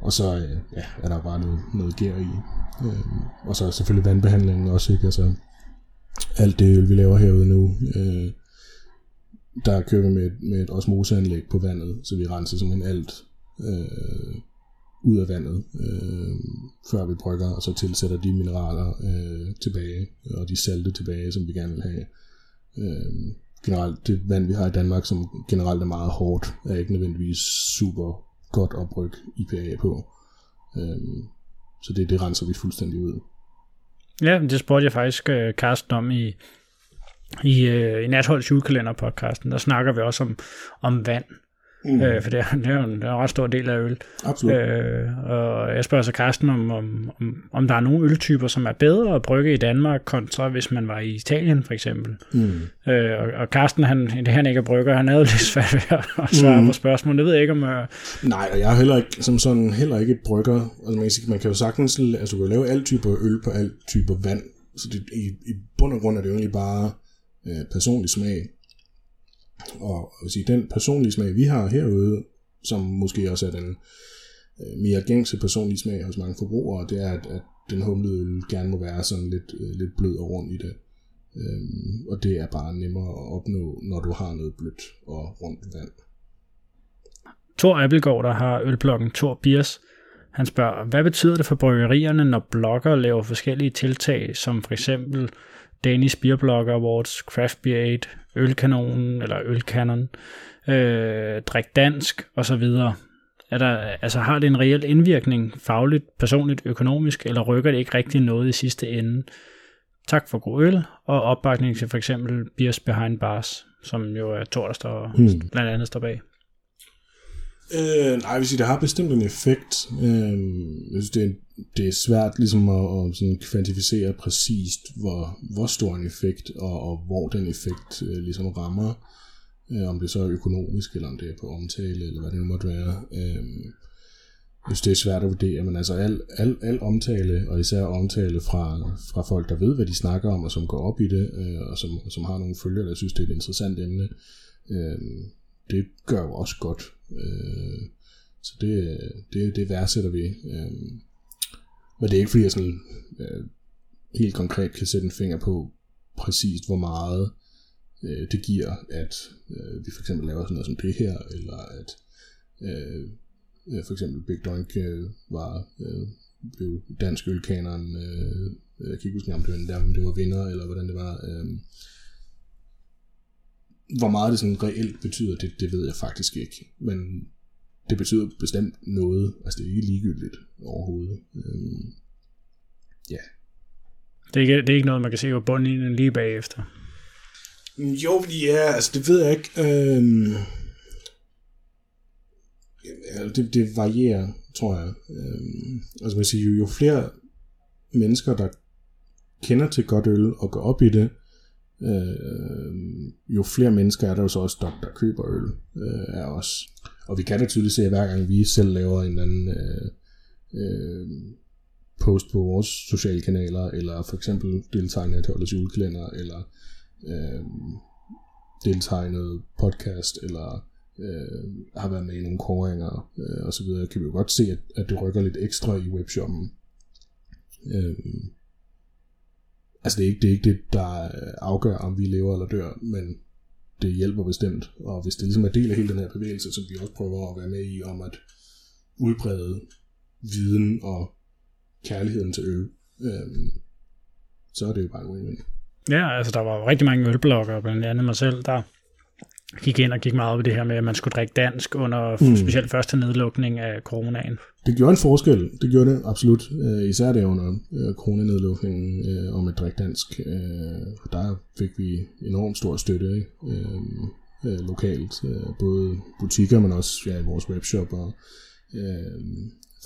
og så øh, ja, er der bare noget, noget gær i. Øh, og så selvfølgelig vandbehandlingen også, ikke? Altså, alt det øl, vi laver herude nu, øh, der kører vi med, med et osmoseanlæg på vandet, så vi renser simpelthen alt øh, ud af vandet, øh, før vi brygger, og så tilsætter de mineraler øh, tilbage, og de salte tilbage, som vi gerne vil have. Øh, generelt, det vand, vi har i Danmark, som generelt er meget hårdt, er ikke nødvendigvis super godt opryk IPA på. Øhm, så det, det renser vi fuldstændig ud. Ja, det spurgte jeg faktisk øh, Karsten om i, i, øh, i Natholds julekalender-podcasten. Der snakker vi også om, om vand. Mm. Øh, for det er, det, er en, det er en ret stor del af øl. Absolut. Øh, og jeg spørger så Carsten, om, om, om, om der er nogle øltyper, som er bedre at brygge i Danmark, kontra hvis man var i Italien for eksempel. Mm. Øh, og, og Carsten, han, det han ikke er brygger, han havde lidt svært ved at svare mm. på spørgsmål. Det ved jeg ikke, om... Uh... Nej, og jeg er heller ikke, som sådan, heller ikke brygger. Altså, man, kan, man kan jo sagtens altså, du kan lave alle typer øl på alle typer vand. Så det, i, i bund og grund er det jo egentlig bare øh, personlig smag. Og at sige, den personlige smag, vi har herude, som måske også er den øh, mere gængse personlige smag hos mange forbrugere, det er, at, at den humlede øl gerne må være sådan lidt, øh, lidt blød og rund i det. Øhm, og det er bare nemmere at opnå, når du har noget blødt og rundt vand. Thor Appelgaard, der har ølbloggen Thor Biers, han spørger, hvad betyder det for bryggerierne, når blogger laver forskellige tiltag, som for eksempel Danish Beer Blogger Awards, Craft Beer 8, Ølkanonen eller Ølkanon, øh, Drik Dansk osv. Er der, altså har det en reel indvirkning fagligt, personligt, økonomisk, eller rykker det ikke rigtig noget i sidste ende? Tak for god øl, og opbakning til for eksempel Beers Behind Bars, som jo er Thor, der hmm. blandt andet står bag. Øh, nej, jeg vil sige, det har bestemt en effekt. Øh, jeg synes, det er, det er svært ligesom at, at sådan kvantificere præcist, hvor, hvor stor en effekt, og, og hvor den effekt øh, ligesom rammer. Øh, om det så er økonomisk, eller om det er på omtale, eller hvad det nu måtte være. Øh, jeg synes, det er svært at vurdere, men altså al, al, al omtale, og især omtale fra, fra folk, der ved, hvad de snakker om, og som går op i det, øh, og som, som har nogle følgere, der synes, det er et interessant emne, øh, det gør jo også godt. Øh, så det, det, det værdsætter vi. Øh, men det er ikke fordi, jeg sådan, øh, helt konkret kan sætte en finger på præcist, hvor meget øh, det giver, at øh, vi for eksempel laver sådan noget som det her, eller at øh, for eksempel Big Dunk øh, var øh, blev dansk ølkaneren, øh, jeg kan ikke huske, om det var, om det var vinder, eller hvordan det var. Øh, hvor meget det sådan reelt betyder, det, det ved jeg faktisk ikke. Men det betyder bestemt noget. Altså det er ikke ligegyldigt overhovedet. Øhm, ja. Det er, ikke, det er ikke noget, man kan se på bundlinjen lige bagefter. Jo, ja, altså det ved jeg ikke. Øhm, ja, det, det varierer, tror jeg. Øhm, altså man siger, jo, jo flere mennesker, der kender til godt øl og går op i det, øh, jo flere mennesker er der jo så også, der, der køber øl øh, af os. Og vi kan da tydeligt se, at hver gang vi selv laver en eller anden øh, øh, post på vores sociale kanaler, eller for eksempel deltager i Holdets julekalender, eller øh, deltager i noget podcast, eller øh, har været med i nogle kåringer øh, osv., kan vi jo godt se, at, at det rykker lidt ekstra i webshoppen. Øh, Altså det er ikke det, er ikke det der øh, afgør, om vi lever eller dør, men det hjælper bestemt. Og hvis det ligesom er del af hele den her bevægelse, som vi også prøver at være med i, om at udbrede viden og kærligheden til øl, øhm, så er det jo bare en win Ja, altså der var rigtig mange ølblokker, blandt andet mig selv, der gik ind og gik meget op i det her med, at man skulle drikke dansk under mm. specielt første nedlukning af coronaen. Det gjorde en forskel, det gjorde det absolut, uh, især det under uh, coronanedlukningen uh, om at drikke dansk. Uh, der fik vi enormt stor støtte ikke? Uh, uh, lokalt, både butikker, men også ja, i vores webshop og uh,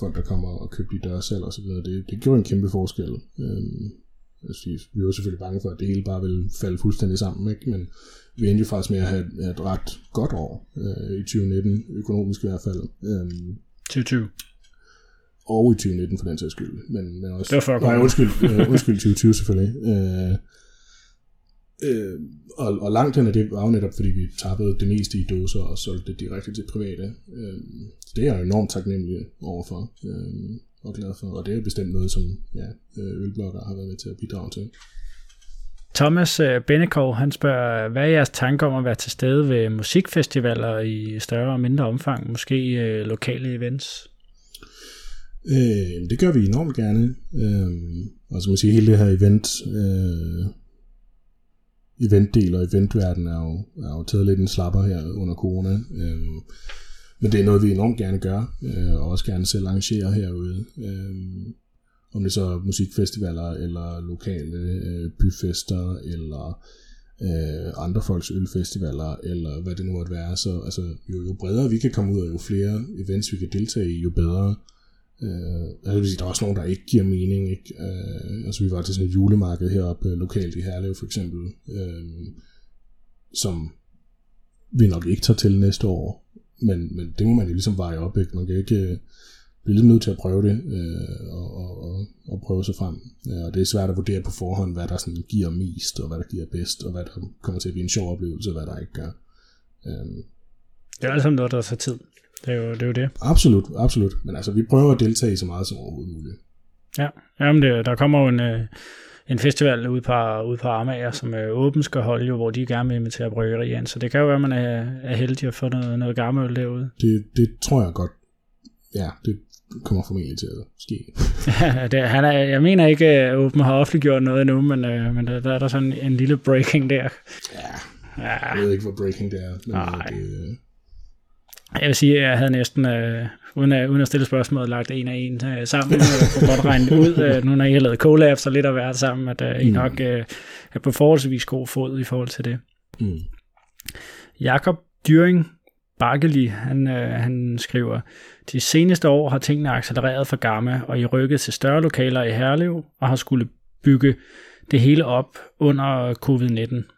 folk, der kommer og køber de dørsalg og så videre. Det, det gjorde en kæmpe forskel. Uh, vi var selvfølgelig bange for, at det hele bare ville falde fuldstændig sammen, ikke? men vi endte faktisk med at have, et ret godt år øh, i 2019, økonomisk i hvert fald. Øhm, 2020. Og i 2019 for den sags skyld. Men, men også, det var før nej, undskyld, øh, undskyld 2020 selvfølgelig. Øh, øh, og, og langt hen af det var jo netop, fordi vi tappede det meste i dåser og solgte det direkte til private. Øh, så det er jeg enormt taknemmelig overfor. Øh, og glad for. Og det er jo bestemt noget, som ja, øh, ølblokker har været med til at bidrage til. Thomas øh, Bennekov, han spørger, hvad er jeres tanker om at være til stede ved musikfestivaler i større og mindre omfang, måske øh, lokale events? Øh, det gør vi enormt gerne. Øh, og som man siger, hele det her event, øh, eventdel og eventverden er jo, er jo taget lidt en slapper her under corona. Øh, men det er noget, vi enormt gerne gør, øh, og også gerne selv arrangerer herude. Øh, om det så er musikfestivaler, eller lokale øh, byfester, eller øh, andre folks ølfestivaler, eller hvad det nu måtte være. Så altså, jo, jo bredere vi kan komme ud, og jo flere events vi kan deltage i, jo bedre. Øh, altså, der er også nogen, der ikke giver mening. Ikke? Øh, altså, vi var til sådan et julemarked heroppe øh, lokalt i Herlev for eksempel, øh, som vi nok ikke tager til næste år. Men, men det må man jo ligesom veje op. Ikke? Man kan ikke øh, blive lidt nødt til at prøve det øh, og, og, og, og prøve sig frem. Ja, og det er svært at vurdere på forhånd, hvad der sådan giver mest, og hvad der giver bedst, og hvad der kommer til at blive en sjov oplevelse, og hvad der ikke gør. Øh, det er altså noget, der tager tid. Det er, jo, det er jo det. Absolut, absolut. Men altså, vi prøver at deltage så meget som overhovedet muligt. Ja, Jamen det, der kommer jo en, øh, en festival ude på, ude på Amager, som er åben skal holde jo, hvor de gerne vil invitere bryggerier ind. Så det kan jo være, at man er, er heldig at få noget, noget gammel øl derude. Det, det tror jeg godt. Ja, det kommer formentlig til at ske. ja, det, han er, jeg mener ikke, at Åben har offentliggjort noget endnu, men, øh, men der, der er der sådan en lille breaking der. Ja, ja. jeg ved ikke, hvor breaking det er. Men Nej. Det, øh, jeg vil sige, at jeg havde næsten, øh, uden, at, uden at stille spørgsmål, lagt en af en øh, sammen, og godt regne ud, øh, nu når I har lavet collabs og lidt at være sammen, at øh, I mm. nok øh, er på forholdsvis god fod i forhold til det. Mm. Jakob Dyring Bakkeli, han, øh, han skriver, de seneste år har tingene accelereret for Gamma, og I rykket til større lokaler i Herlev, og har skulle bygge det hele op under covid-19.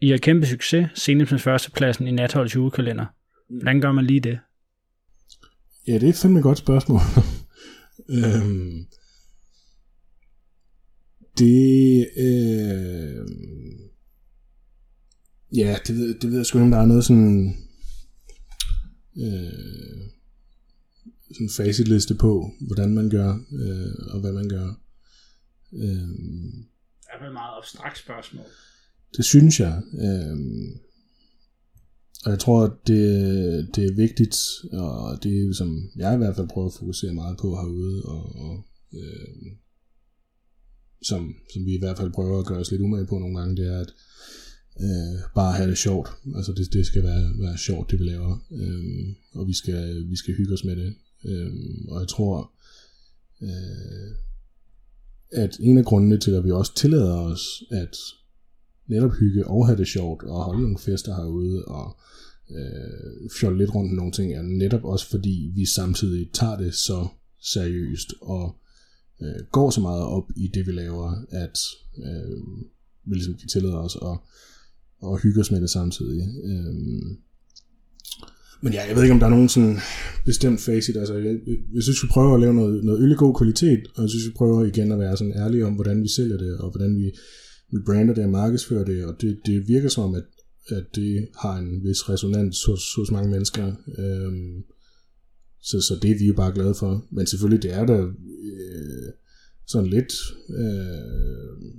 I har kæmpe succes, senest med førstepladsen i Natholds julekalender. Hvordan gør man lige det? Ja, det er fandme et godt spørgsmål. øhm, det, øh, ja, det ved, det ved jeg sgu ikke, om der er noget sådan, øh, sådan facitliste på, hvordan man gør, øh, og hvad man gør. Øh, det er et meget abstrakt spørgsmål. Det synes jeg. Øh, og jeg tror, at det, det er vigtigt, og det er som jeg i hvert fald prøver at fokusere meget på herude, og, og øh, som, som vi i hvert fald prøver at gøre os lidt umage på nogle gange, det er at øh, bare have det sjovt. Altså det, det skal være, være sjovt, det vi laver, øh, og vi skal, vi skal hygge os med det. Øh, og jeg tror, øh, at en af grundene til, at vi også tillader os at netop hygge og have det sjovt, og holde nogle fester herude, og øh, fjolle lidt rundt med nogle ting, er netop også fordi vi samtidig tager det så seriøst, og øh, går så meget op i det, vi laver, at øh, vi ligesom kan tillade os at, at hygge os med det samtidig. Øh, men ja, jeg ved ikke, om der er nogen sådan bestemt facit. Altså, jeg, jeg synes, vi prøver at lave noget, noget øl god kvalitet, og jeg synes, vi prøver igen at være sådan ærlige om, hvordan vi sælger det, og hvordan vi, rebrander det og markedsfører det, og det, det virker som om, at, at det har en vis resonans hos, hos mange mennesker. Øhm, så, så det er vi jo bare glade for. Men selvfølgelig, det er der øh, sådan lidt øh,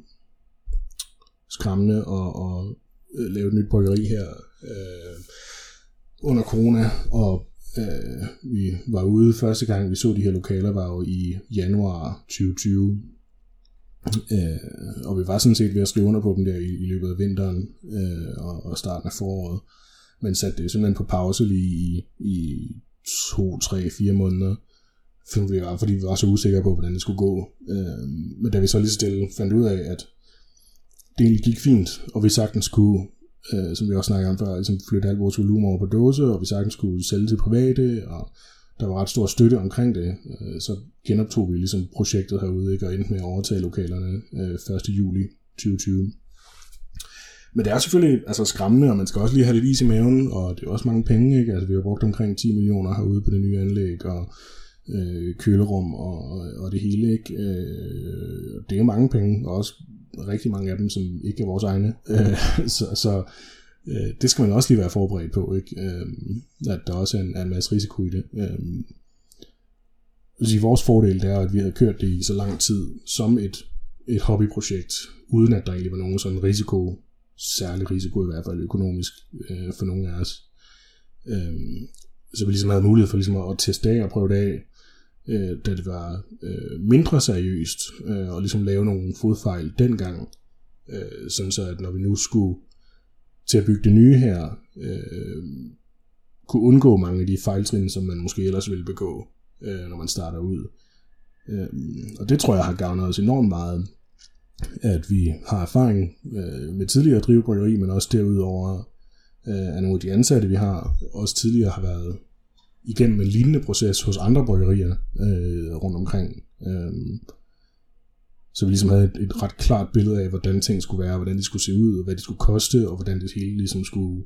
skræmmende at, at øh, lave et nyt bryggeri her. Øh, under corona, og øh, vi var ude første gang, vi så de her lokaler, var jo i januar 2020. Øh, og vi var sådan set ved at skrive under på dem der i, i løbet af vinteren øh, og, og starten af foråret. Men satte det simpelthen på pause lige i, i to, tre, fire måneder. Fordi vi var, fordi vi var så usikre på, hvordan det skulle gå. Øh, men da vi så lige stille fandt ud af, at det gik fint, og vi sagtens kunne øh, som vi også snakkede om før, ligesom flytte alt vores volumen over på dåse, og vi sagtens kunne sælge til private, og der var ret stor støtte omkring det. Øh, så genoptog vi ligesom projektet herude, ikke, og endte med at overtage lokalerne øh, 1. juli 2020. Men det er selvfølgelig altså, skræmmende, og man skal også lige have lidt is i maven, og det er også mange penge. Ikke? Altså, vi har brugt omkring 10 millioner herude på det nye anlæg, og øh, kølerum og, og, og det hele. Ikke? Øh, det er mange penge, og også rigtig mange af dem, som ikke er vores egne. Øh, så så øh, det skal man også lige være forberedt på, ikke? Øh, at der også er en, er en masse risiko i det. Øh, sige, vores fordel er, at vi havde kørt det i så lang tid som et, et hobbyprojekt, uden at der egentlig var nogen sådan risiko, særlig risiko i hvert fald økonomisk øh, for nogle af os. Øh, så vi ligesom havde mulighed for ligesom at teste af og prøve det af, øh, da det var øh, mindre seriøst, øh, og ligesom lave nogle fodfejl dengang, øh, sådan så at når vi nu skulle til at bygge det nye her, øh, kunne undgå mange af de fejltrin, som man måske ellers ville begå, øh, når man starter ud. Øh, og det tror jeg har gavnet os enormt meget, at vi har erfaring øh, med tidligere at drive bryggeri, men også derudover øh, at nogle af de ansatte, vi har, også tidligere har været igennem en lignende proces hos andre bryggerier øh, rundt omkring. Øh, så vi ligesom havde et, et ret klart billede af, hvordan ting skulle være, hvordan de skulle se ud, og hvad de skulle koste, og hvordan det hele ligesom skulle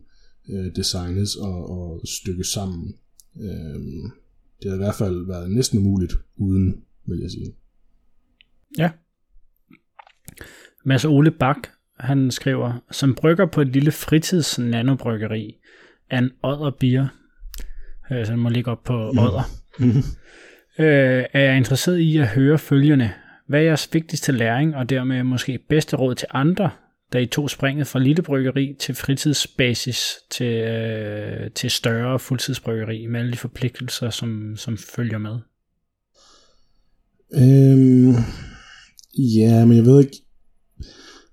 øh, designes og, og stykkes sammen. Øh, det har i hvert fald været næsten umuligt uden, vil jeg sige. Ja. Mads Ole Bak, han skriver, som brygger på et lille fritids nanobryggeri af en odder bier, øh, så den må ligge op på mm. odder, mm. øh, er jeg interesseret i at høre følgende. Hvad er jeres vigtigste læring, og dermed måske bedste råd til andre, da I tog springet fra lille bryggeri til fritidsbasis til, øh, til større fuldtidsbryggeri med alle de forpligtelser, som, som følger med? Øhm, ja, men jeg ved ikke,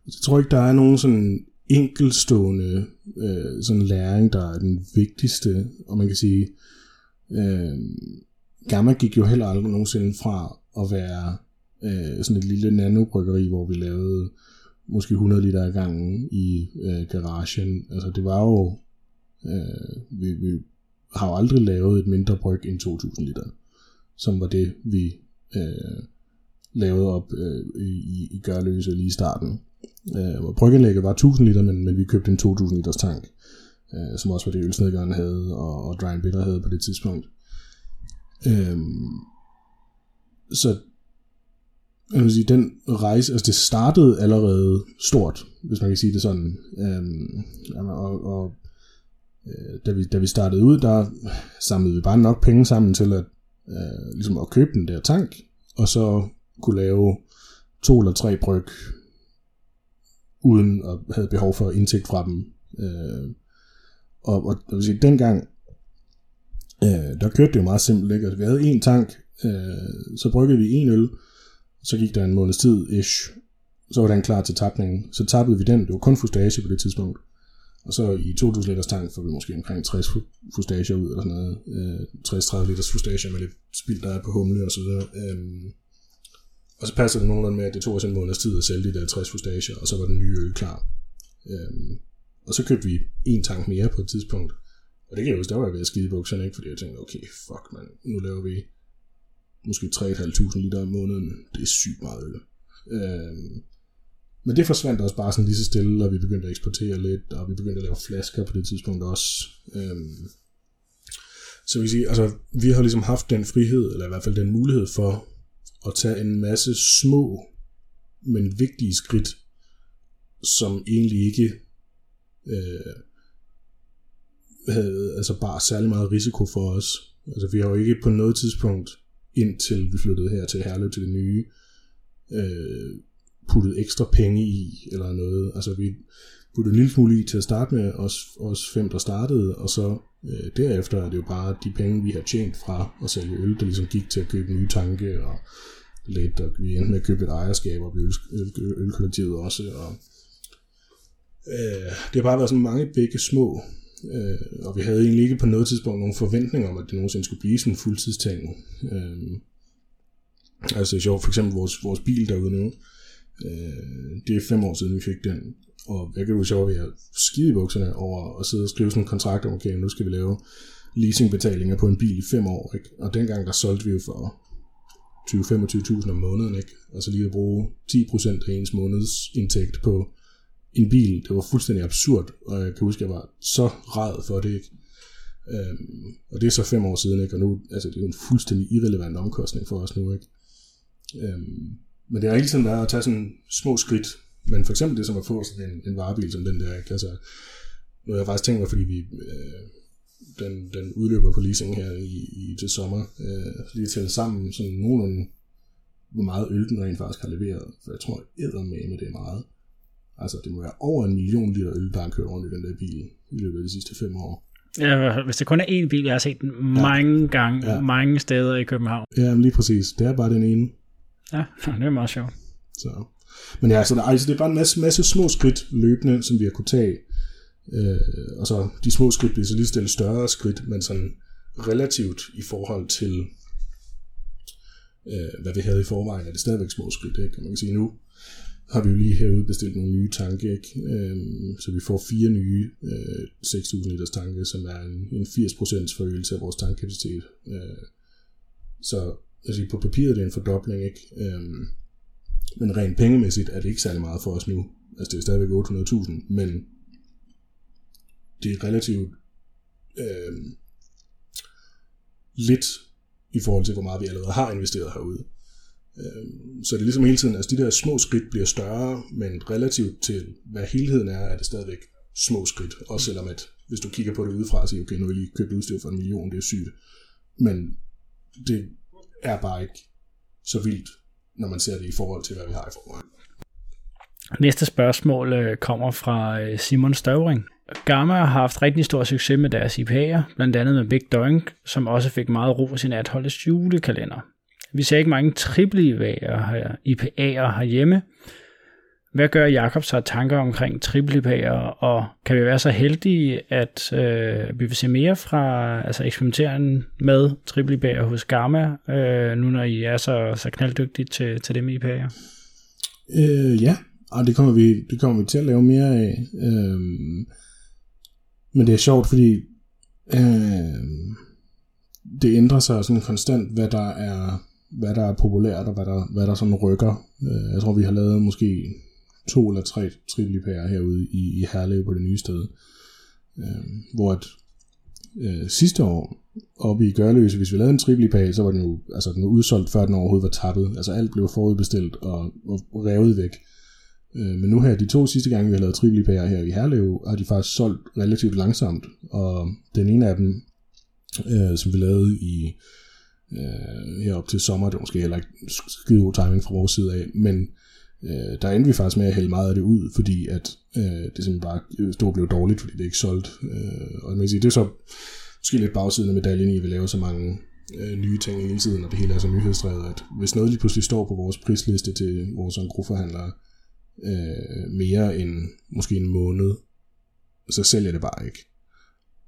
jeg tror ikke, der er nogen sådan enkelstående øh, sådan læring, der er den vigtigste, og man kan sige, øh, Gamma gik jo heller aldrig nogensinde fra at være øh, sådan et lille nanobryggeri, hvor vi lavede måske 100 liter ad gangen i øh, garagen. Altså det var jo, øh, vi, vi har jo aldrig lavet et mindre bryg end 2000 liter, som var det, vi øh, lavede op øh, i, i Gørløse lige i starten. Øh, bryggelægget var 1000 liter, men, men vi købte en 2000 liters tank, øh, som også var det ølsnedgøren havde, og, og Dry Bitter havde på det tidspunkt. Øh, så jeg vil sige, den rejse, altså det startede allerede stort, hvis man kan sige det sådan. Øhm, og, og øh, da, vi, da vi startede ud, der samlede vi bare nok penge sammen til at, øh, ligesom at købe den der tank, og så kunne lave to eller tre bryg, uden at have behov for indtægt fra dem. Øh, og, og jeg vil sige, dengang, øh, der kørte det jo meget simpelt, ikke? Altså, vi havde en tank, øh, så bryggede vi en øl, så gik der en måneds tid, ish, så var den klar til tapningen. Så tappede vi den, det var kun fustage på det tidspunkt. Og så i 2000 liters tank får vi måske omkring 60 fustager ud, eller sådan noget. Øh, 60-30 liters fustager med lidt spild, der er på humle og så videre. Øhm, og så passer det nogenlunde med, at det tog os en måneds tid at sælge de der 60 fustager, og så var den nye øl klar. Øhm, og så købte vi en tank mere på et tidspunkt. Og det kan jeg huske, der var jeg ved at skide bukserne, ikke? fordi jeg tænkte, okay, fuck man, nu laver vi måske 3.500 liter om måneden. Det er sygt meget øl. Øh, men det forsvandt også bare sådan lige så stille, og vi begyndte at eksportere lidt, og vi begyndte at lave flasker på det tidspunkt også. Øhm, så vi sige, altså, vi har ligesom haft den frihed, eller i hvert fald den mulighed for at tage en masse små, men vigtige skridt, som egentlig ikke øh, havde altså bare særlig meget risiko for os. Altså vi har jo ikke på noget tidspunkt indtil vi flyttede her til Herlev til det nye, øh, puttet ekstra penge i, eller noget. Altså vi puttede en lille smule i til at starte med, os, os fem, der startede, og så øh, derefter er det jo bare de penge, vi har tjent fra at sælge øl, der ligesom gik til at købe nye tanke, og lidt, og vi endte med at købe et ejerskab og i øl, øl, ølkollektivet også, og øh, det har bare været sådan mange begge små Øh, og vi havde egentlig ikke på noget tidspunkt nogen forventning om, at det nogensinde skulle blive sådan en fuldtidsting. Øh, altså det er sjovt, for eksempel vores, vores bil derude nu, øh, det er fem år siden, vi fik den. Og jeg kan jo sjovt, at vi har skide i bukserne over at sidde og skrive sådan en kontrakt om, okay, nu skal vi lave leasingbetalinger på en bil i fem år. Ikke? Og dengang der solgte vi jo for 20-25.000 om måneden, ikke? og så lige at bruge 10% af ens månedsindtægt på en bil. Det var fuldstændig absurd, og jeg kan huske, at jeg var så ræd for det. Ikke? Øhm, og det er så fem år siden, ikke? og nu altså, det er jo en fuldstændig irrelevant omkostning for os nu. Ikke? Øhm, men det har hele tiden været at tage sådan små skridt. Men for eksempel det som at få sådan en, en varebil som den der. Ikke? Altså, nu har jeg faktisk tænkt mig, fordi vi, øh, den, den udløber på leasing her i, i til sommer. Øh, lige tælle sammen sådan nogenlunde, hvor meget øl den rent faktisk har leveret. For jeg tror, med det er meget. Altså, det må være over en million liter øl, der har kørt rundt i den der bil i løbet af de sidste fem år. Ja, hvis det kun er én bil, jeg har set den mange ja. gange, ja. mange steder i København. Ja, lige præcis. Det er bare den ene. Ja, det er meget sjovt. Så. Men ja, så der, altså, det er bare en masse, masse små skridt løbende, som vi har kunne tage. Øh, og så de små skridt bliver så lige stille større skridt, men sådan relativt i forhold til, øh, hvad vi havde i forvejen, er det stadigvæk små skridt. Ikke? man kan sige, nu har vi jo lige herude bestilt nogle nye tanke, ikke? Øhm, så vi får fire nye øh, 6.000 liters tanke, som er en, en 80% forøgelse af vores tankkapacitet. Øh, så altså, på papiret er det en fordobling, ikke? Øhm, men rent pengemæssigt er det ikke særlig meget for os nu. Altså det er stadigvæk 800.000, men det er relativt øh, lidt i forhold til, hvor meget vi allerede har investeret herude. Øhm, så det er ligesom hele tiden, altså de der små skridt bliver større, men relativt til, hvad helheden er, er det stadigvæk små skridt. Også selvom at, hvis du kigger på det udefra og siger, okay, nu har jeg lige købt udstyr for en million, det er sygt. Men det er bare ikke så vildt, når man ser det i forhold til, hvad vi har i forvejen. Næste spørgsmål øh, kommer fra øh, Simon Støvring. Gamma har haft rigtig stor succes med deres IPA'er, blandt andet med Big Doink, som også fik meget ro i sin Atholdets julekalender. Vi ser ikke mange triple IPA'er, IPA'er herhjemme. Hvad gør Jakob sig tanker omkring triple IPA'er, og kan vi være så heldige, at øh, vi vil se mere fra altså eksperimenteren med triple IPA'er hos Gamma, øh, nu når I er så, så knalddygtige til, til det med IPA'er? Øh, ja, og det kommer, vi, det kommer vi til at lave mere af. Øh, men det er sjovt, fordi øh, det ændrer sig sådan konstant, hvad der er hvad der er populært, og hvad der, hvad der sådan rykker. Øh, jeg tror, vi har lavet måske to eller tre trillipærer herude i, i Herlev på det nye sted. Øh, hvor at, øh, sidste år, oppe i Gørløse, hvis vi lavede en triplipære, så var den jo altså, den var udsolgt, før den overhovedet var tappet. Altså alt blev forudbestilt og, og revet væk. Øh, men nu her, de to sidste gange, vi har lavet trillipærer her i Herlev, har de faktisk solgt relativt langsomt. Og den ene af dem, øh, som vi lavede i øh, herop til sommer. Det var måske heller ikke skide god timing fra vores side af, men øh, der endte vi faktisk med at hælde meget af det ud, fordi at øh, det simpelthen bare øh, stod blev dårligt, fordi det ikke solgt. Øh, og man kan sige, det er så måske lidt bagsiden af medaljen i, at vi laver så mange øh, nye ting hele tiden, og det hele er så nyhedsdrevet, at hvis noget lige pludselig står på vores prisliste til vores gruppeforhandlere øh, mere end måske en måned, så sælger det bare ikke.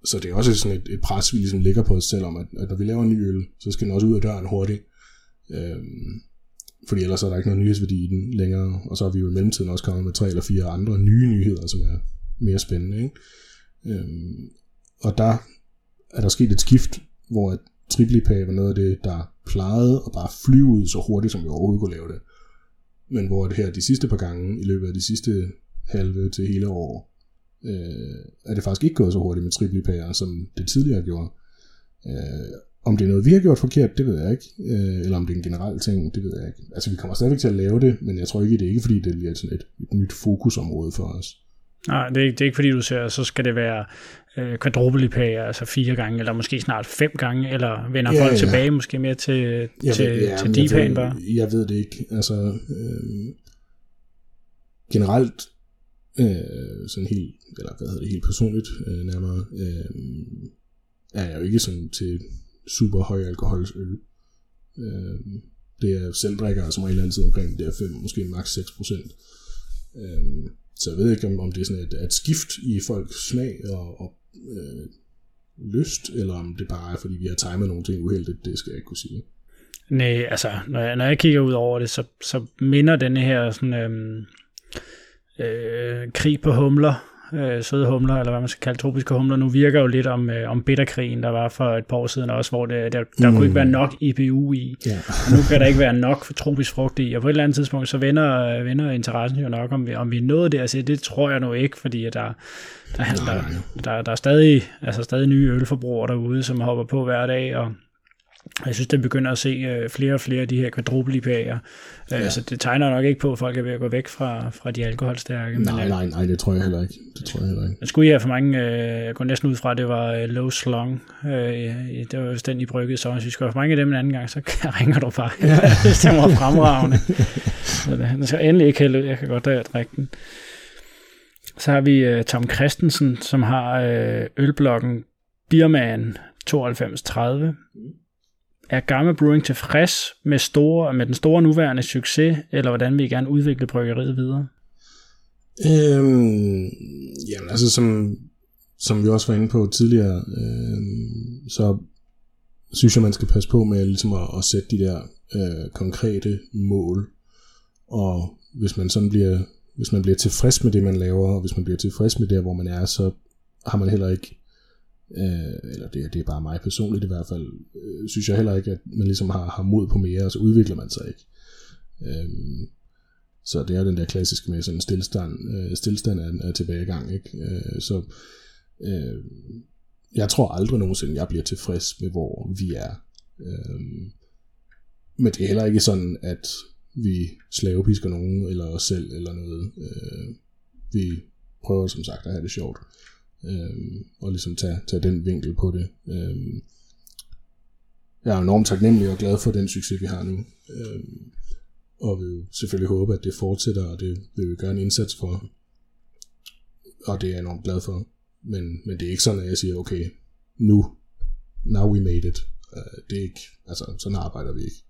Så det er også sådan et, et pres, vi ligesom lægger på os selv om, at, at når vi laver en ny øl, så skal den også ud af døren hurtigt. Øhm, fordi ellers er der ikke noget nyhedsværdi i den længere. Og så har vi jo i mellemtiden også kommet med tre eller fire andre nye nyheder, som er mere spændende. Ikke? Øhm, og der er der sket et skift, hvor at triplipag var noget af det, der plejede at bare flyve ud så hurtigt, som vi overhovedet kunne lave det. Men hvor det her de sidste par gange, i løbet af de sidste halve til hele år, øh, er det faktisk ikke gået så hurtigt med triplipærer, som det tidligere gjorde. Øh, om det er noget, vi har gjort forkert, det ved jeg ikke. Øh, eller om det er en generel ting, det ved jeg ikke. Altså, vi kommer stadigvæk til at lave det, men jeg tror ikke, det er ikke, fordi det bliver sådan et, et nyt fokusområde for os. Nej, det er, ikke, det er ikke fordi, du ser, så skal det være øh, quadrupelipærer, altså fire gange, eller måske snart fem gange, eller vender ja, folk ja. tilbage måske mere til, jeg til, ved, ja, til deep bare? Jeg ved det ikke. Altså, øh, generelt øh, sådan helt, eller hvad hedder det, helt personligt øh, nærmere, øh, er jeg jo ikke sådan til super høj alkoholsøl. Øh, det er selvdrikker altså, som regel altid omkring det er 5, måske maks 6 procent. Øh, så jeg ved ikke, om, om det er sådan et, et skift i folks smag og, og øh, lyst, eller om det bare er, fordi vi har timet nogle ting uheldigt, det skal jeg ikke kunne sige. Nej, altså, når jeg, når jeg kigger ud over det, så, så minder denne her sådan, øhm, øh, krig på humler, øh, søde humler, eller hvad man skal kalde tropiske humler, nu virker jo lidt om, øh, om bitterkrigen, der var for et par år siden også, hvor det, der, der mm. kunne ikke være nok IPU i, ja. og nu kan der ikke være nok for tropisk frugt i, og på et eller andet tidspunkt, så vender, vender interessen jo nok, om vi, om vi er nået der, så det tror jeg nu ikke, fordi der, der, der, der, der, der er stadig, altså stadig nye ølforbrugere derude, som hopper på hver dag, og Jeg synes, det begynder at se øh, flere og flere af de her quadruple IPA'er. Ja. Øh, så det tegner nok ikke på, at folk er ved at gå væk fra, fra de alkoholstærke. Nej, men, nej, nej, det tror jeg heller ikke. Det tror jeg heller ikke. Men skulle I have for mange, øh, jeg går næsten ud fra, at det var Low Slong. det var den, I bryggede så. Hvis vi skal have for mange af dem en anden gang, så ringer du bare. Ja. det var fremragende. så det, den skal endelig ikke hælde ud. Jeg kan godt drikke den. Så har vi Tom Christensen, som har ølblokken Bierman 9230 er Gamma Brewing tilfreds med, store, med den store nuværende succes, eller hvordan vil I gerne udvikle bryggeriet videre? Øhm, jamen altså, som, som vi også var inde på tidligere, øhm, så synes jeg, man skal passe på med ligesom at, at sætte de der øh, konkrete mål. Og hvis man sådan bliver, hvis man bliver tilfreds med det, man laver, og hvis man bliver tilfreds med det, hvor man er, så har man heller ikke øh, eller det, det er bare mig personligt i hvert fald, øh, synes jeg heller ikke, at man ligesom har, har mod på mere, og så udvikler man sig ikke. Øh, så det er den der klassiske med sådan en stillstand, øh, stillestand af, af tilbagegang. Ikke? Øh, så øh, jeg tror aldrig nogensinde, jeg bliver tilfreds med, hvor vi er. Øh, men det er heller ikke sådan, at vi slavepisker nogen, eller os selv, eller noget. Øh, vi prøver som sagt at have det sjovt øh, øh, og ligesom tage, tage den vinkel på det. Øh, jeg er enormt taknemmelig og glad for den succes, vi har nu. Øh, og vil selvfølgelig håbe, at det fortsætter, og det vil vi gøre en indsats for. Og det er jeg enormt glad for. Men, men det er ikke sådan, at jeg siger, okay, nu, now we made it. Øh, det er ikke, altså sådan arbejder vi ikke.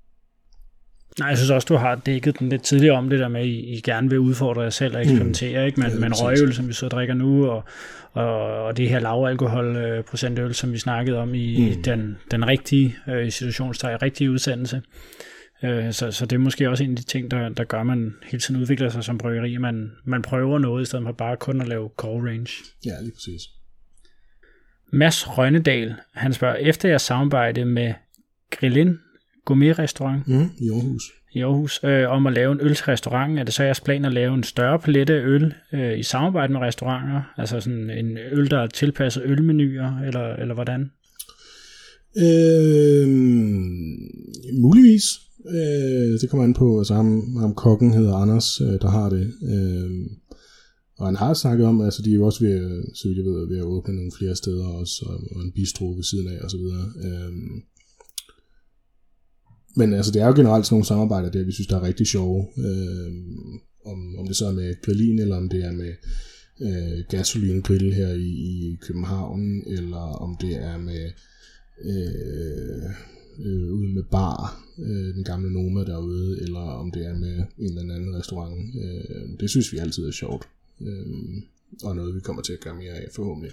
Nej, jeg synes også, du har dækket den lidt tidligere om det der med, at I, gerne vil udfordre jer selv og eksperimentere, mm. ikke? Men, ja, men røgøl, som vi så drikker nu, og, og, og det her lavalkohol øh, som vi snakkede om i mm. den, den rigtige øh, situationstegn, rigtige udsendelse. Øh, så, så det er måske også en af de ting, der, der gør, at man hele tiden udvikler sig som bryggeri. Man, man prøver noget, i stedet for bare kun at lave core range. Ja, lige præcis. Mads Rønnedal, han spørger, efter jeg samarbejdede med Grillin gourmet-restaurant mm, i Aarhus, i Aarhus øh, om at lave en øl til restaurant. Er det så jeres plan at lave en større palette af øl øh, i samarbejde med restauranter? Altså sådan en øl, der er tilpasset ølmenuer, eller, eller hvordan? Øh, muligvis. Øh, det kommer an på, altså ham, ham kokken hedder Anders, øh, der har det. Øh, og han har snakket om, altså de er jo også ved, så vidt jeg ved, ved at åbne nogle flere steder også, og, og en bistro ved siden af, og så videre. Øh, men altså, det er jo generelt sådan nogle samarbejder, der vi synes, der er rigtig sjove. Øh, om, om det så er med grillin, eller om det er med øh, gasolingrill her i, i København, eller om det er med øh, øh, ude med bar, øh, den gamle Noma derude, eller om det er med en eller anden restaurant. Øh, det synes vi altid er sjovt, øh, og noget vi kommer til at gøre mere af forhåbentlig.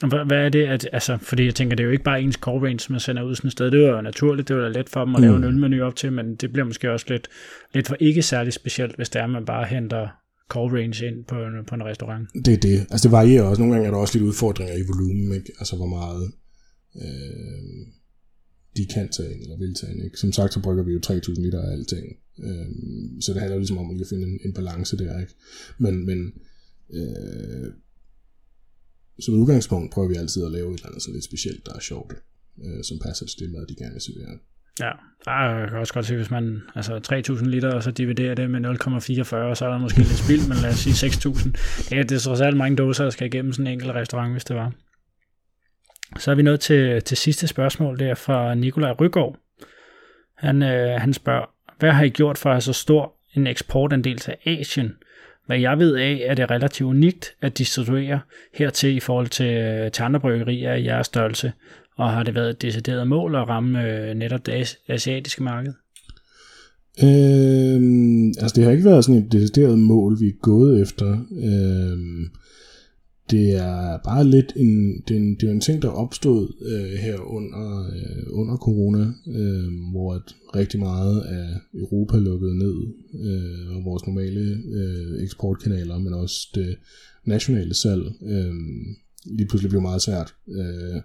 Hvad, er det? At, altså, fordi jeg tænker, det er jo ikke bare ens core range, man sender ud sådan et sted. Det er jo naturligt, det er jo let for dem at lave mm. en ølmenu op til, men det bliver måske også lidt, lidt for ikke særlig specielt, hvis det er, at man bare henter core range ind på en, på en restaurant. Det er det. Altså det varierer også. Nogle gange er der også lidt udfordringer i volumen, ikke? Altså hvor meget øh, de kan tage ind eller vil tage ind. Ikke? Som sagt, så brygger vi jo 3000 liter af alting. Øh, så det handler ligesom om at finde en, en balance der. Ikke? Men, men øh, som udgangspunkt prøver vi altid at lave et eller andet så lidt specielt, der er sjovt, øh, som passer til det mad, de gerne vil servere. Ja, jeg kan også godt se, hvis man, altså 3.000 liter, og så dividerer det med 0,44, så er der måske lidt spild, men lad os sige 6.000. Det er, det er trods alt mange dåser, der skal igennem sådan en enkelt restaurant, hvis det var. Så er vi nået til, til sidste spørgsmål, det er fra Nikolaj Rygaard. Han, øh, han spørger, hvad har I gjort for at have så stor en eksportandel til Asien? Hvad jeg ved af, er det relativt unikt at distribuere hertil i forhold til, øh, til andre bryggerier i jeres størrelse, og har det været et decideret mål at ramme øh, netop det asiatiske marked? Øhm, altså det har ikke været sådan et decideret mål, vi er gået efter. Øhm, det er bare lidt en, det er en, det er en ting, der opstod øh, her under, øh, under corona, øh, hvor at rigtig meget af Europa lukkede ned, øh, og vores normale øh, eksportkanaler, men også det nationale salg, øh, lige pludselig blev meget svært, øh,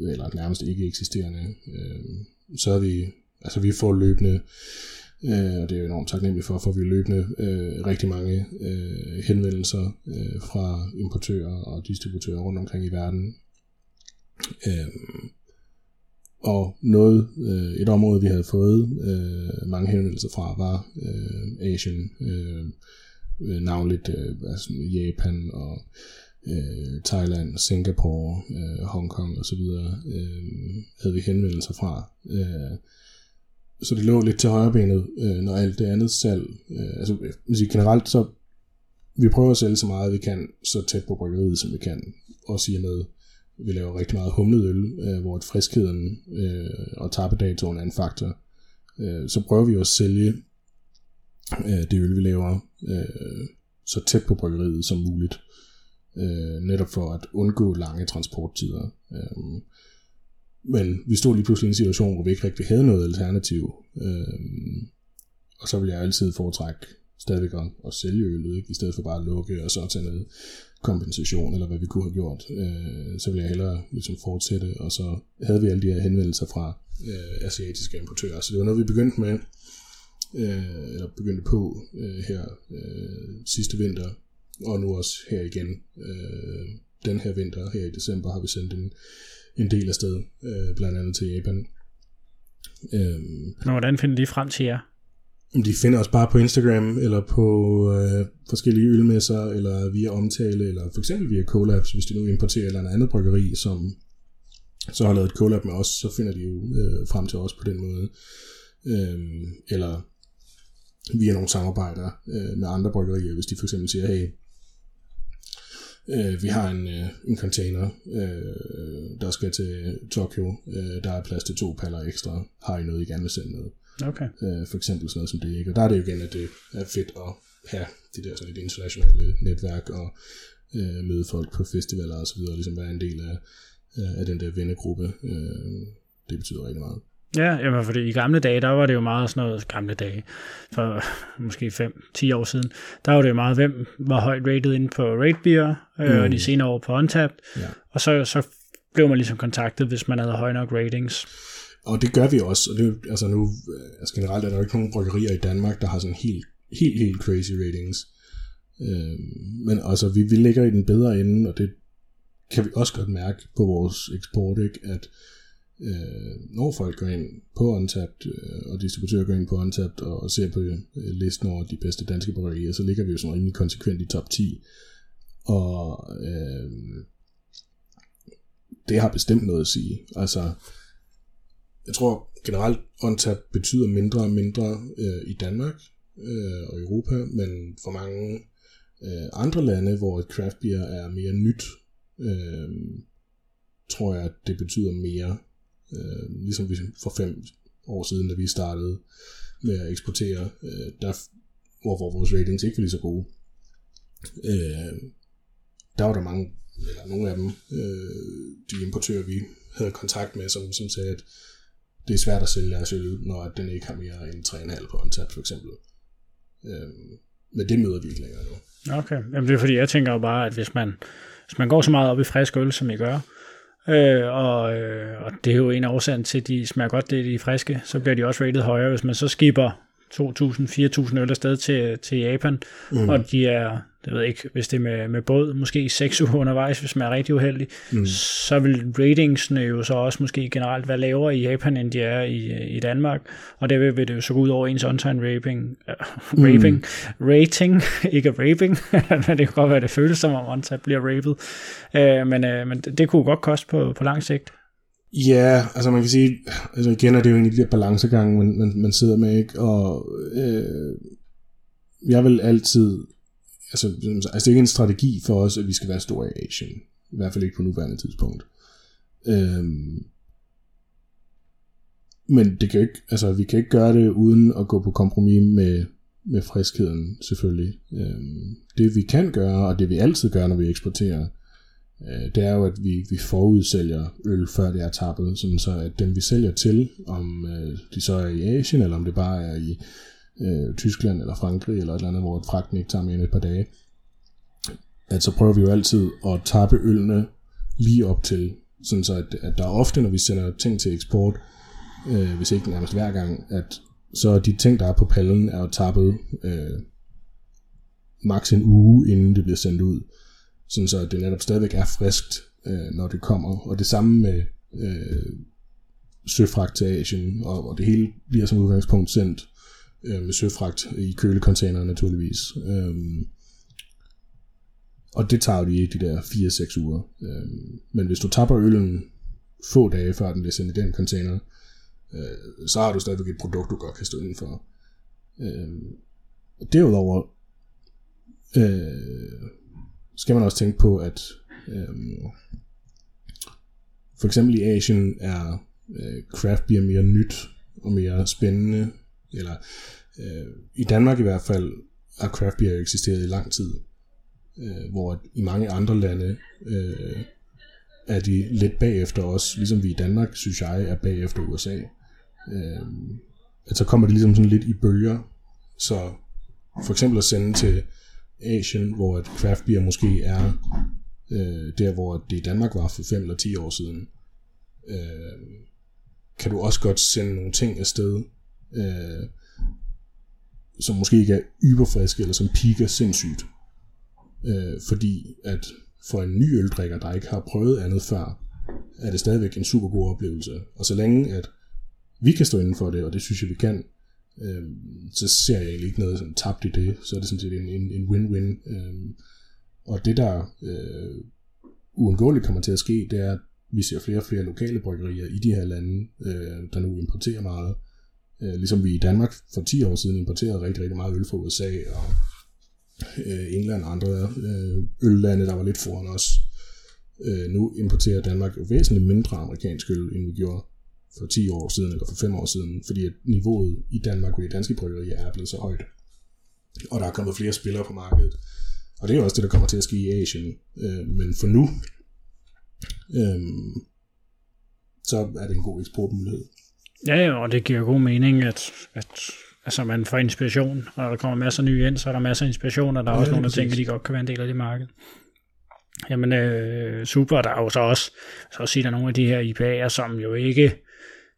eller nærmest ikke eksisterende. Øh, så er vi, altså vi får løbende Øh, og det er jo enormt taknemmelig for, for vi løbende øh, rigtig mange øh, henvendelser øh, fra importører og distributører rundt omkring i verden. Øh, og noget, øh, et område, vi havde fået øh, mange henvendelser fra, var øh, Asien, øh navnligt øh, altså Japan og øh, Thailand, Singapore, øh, Hongkong osv. Øh, havde vi henvendelser fra. Øh, så det lå lidt til højrebenet, øh, når alt det andet salg, øh, altså sige, generelt så, vi prøver at sælge så meget vi kan, så tæt på bryggeriet som vi kan, også i med, vi laver rigtig meget humlet øl, øh, hvor et friskheden øh, og tappedatoen er en faktor. Øh, så prøver vi jo at sælge øh, det øl, vi laver, øh, så tæt på bryggeriet som muligt. Øh, netop for at undgå lange transporttider. Øh, men vi stod lige pludselig i en situation, hvor vi ikke rigtig havde noget alternativ. Øh, og så vil jeg altid foretrække stadigvæk at, at sælge ølet, ikke? i stedet for bare at lukke og så tage noget kompensation, eller hvad vi kunne have gjort. Øh, så ville jeg hellere ligesom fortsætte, og så havde vi alle de her henvendelser fra øh, asiatiske importører. Så det var noget, vi begyndte med, øh, eller begyndte på øh, her øh, sidste vinter, og nu også her igen. Øh, den her vinter, her i december, har vi sendt en, en del af sted, øh, blandt andet til Japan. Øh, Men hvordan finder de frem til jer? De finder os bare på Instagram, eller på øh, forskellige ølmesser, eller via omtale, eller for eksempel via collabs, hvis de nu importerer eller andet bryggeri, som så har lavet et collab med os, så finder de jo øh, frem til os på den måde. Øh, eller via nogle samarbejder øh, med andre bryggerier, hvis de for eksempel siger, hey, øh, vi har en, øh, en container, øh, der skal til Tokyo, øh, der er plads til to paller ekstra, har I noget, I gerne vil sende med? Okay. Øh, for eksempel sådan noget som det, ikke? Og der er det jo igen, at det er fedt at have det der sådan et internationale netværk og øh, møde folk på festivaler og så videre, ligesom være en del af, af den der vennegruppe. Øh, det betyder rigtig meget. Ja, jamen, fordi i gamle dage, der var det jo meget sådan noget, gamle dage, for måske 5-10 år siden, der var det jo meget, hvem var højt rated inde på Ratebeer, øh, mm. og de senere år på Untapped, ja. og så, så blev man ligesom kontaktet, hvis man havde høje nok ratings. Og det gør vi også, og det, altså nu, altså generelt er der jo ikke nogen bryggerier i Danmark, der har sådan helt, helt, helt crazy ratings. Øh, men altså, vi, vi ligger i den bedre ende, og det kan vi også godt mærke på vores eksport, ikke? at øh, når folk går ind på Untapped, øh, og distributører går ind på Untapped og, og ser på øh, listen over de bedste danske bryggerier, så ligger vi jo sådan rimelig konsekvent i top 10. Og øh, det har bestemt noget at sige. Altså, jeg tror generelt, Untapped betyder mindre og mindre øh, i Danmark øh, og Europa, men for mange øh, andre lande, hvor et craft beer er mere nyt, øh, tror jeg, at det betyder mere. Øh, ligesom vi for fem år siden, da vi startede med at eksportere, øh, der, hvor, hvor vores ratings ikke var lige så gode. Øh, der var der mange, eller nogle af dem, øh, de importører, vi havde kontakt med, som, som sagde, at det er svært at sælge deres øl, når den ikke har mere end 3,5 på tap, for eksempel. Øh, men det møder vi ikke længere nu. Okay, Jamen, det er fordi, jeg tænker jo bare, at hvis man, hvis man går så meget op i frisk øl, som I gør, øh, og, øh, og det er jo en af årsagen til, at de smager godt, det de friske, så bliver de også rated højere. Hvis man så skipper 2.000-4.000 øl afsted til, til Japan, mm. og de er, det ved jeg ikke, hvis det er med, med båd, måske 6 uger undervejs, hvis man er rigtig uheldig, mm. så vil ratingsne jo så også måske generelt være lavere i Japan, end de er i, i Danmark, og der vil det jo så gå ud over ens on-time raping, uh, raping, mm. rating, ikke raping, men det kan godt være, det føles som om on bliver rapet, uh, men, uh, men det, det kunne godt koste på, på lang sigt. Ja, altså man kan sige, altså igen er det jo en af de der balancegange, man, man, man sidder med, ikke? Og øh, jeg vil altid, altså, altså det er ikke en strategi for os, at vi skal være store i Asien. I hvert fald ikke på nuværende tidspunkt. Øhm, men det kan ikke, altså, vi kan ikke gøre det uden at gå på kompromis med, med friskheden, selvfølgelig. Øhm, det vi kan gøre, og det vi altid gør, når vi eksporterer, øh, det er jo, at vi, vi forudsælger øl, før det er tappet, sådan så at dem vi sælger til, om øh, de så er i Asien, eller om det bare er i øh, Tyskland eller Frankrig, eller et eller andet, hvor fragten ikke tager mere end et par dage, at så prøver vi jo altid at tappe ølene lige op til, sådan så at, at der er ofte, når vi sender ting til eksport, øh, hvis ikke nærmest hver gang, at så de ting, der er på pallen, er jo tappet øh, maks en uge, inden det bliver sendt ud sådan så det netop stadigvæk er friskt, øh, når det kommer. Og det samme med, øh, søfragt til Asien, og, og det hele bliver som udgangspunkt sendt øh, med søfragt i kølecontainer naturligvis. Øh, og det tager de de der 4-6 uger. Øh, men hvis du tapper øllen få dage før den bliver sendt i den container, øh, så har du stadigvæk et produkt, du godt kan stå indenfor. Øh, derudover øh, skal man også tænke på, at øh, for eksempel i Asien er øh, craft beer mere nyt og mere spændende, eller øh, i Danmark i hvert fald har craft beer eksisteret i lang tid, øh, hvor i mange andre lande øh, er de lidt bagefter os, ligesom vi i Danmark, synes jeg, er bagefter USA. Øh, at så kommer det ligesom sådan lidt i bølger, så for eksempel at sende til Asien, hvor et craft beer måske er øh, der, hvor det i Danmark var for 5 eller 10 år siden, øh, kan du også godt sende nogle ting afsted, øh, som måske ikke er yberfriske, eller som piker sindssygt. Øh, fordi at for en ny øldrikker, der ikke har prøvet andet før, er det stadigvæk en super god oplevelse. Og så længe at vi kan stå inden for det, og det synes jeg, vi kan, øh, så ser jeg egentlig ikke noget sådan tabt i det. Så er det sådan set en, en, en win-win. Øh, og det, der øh, uundgåeligt kommer til at ske, det er, at vi ser flere og flere lokale bryggerier i de her lande, øh, der nu importerer meget. Øh, ligesom vi i Danmark for 10 år siden importerede rigtig, rigtig meget øl fra USA og øh, England og andre øh, øllande, der var lidt foran os. Øh, nu importerer Danmark jo væsentligt mindre amerikansk øl, end vi gjorde for 10 år siden eller for 5 år siden, fordi at niveauet i Danmark og i danske bryggerier er blevet så højt. Og der er kommet flere spillere på markedet. Og det er også det, der kommer til at ske i Asien. Øh, men for nu, øh, så er det en god eksportmulighed. Ja, og det giver god mening, at, at altså, man får inspiration, og der kommer masser af nye ind, så er der masser af inspiration, og der er ja, også nogle, der tænker, at de godt kan være en del af det marked. Jamen, øh, super, der er jo så også, så også sige, der er nogle af de her IPA'er, som jo ikke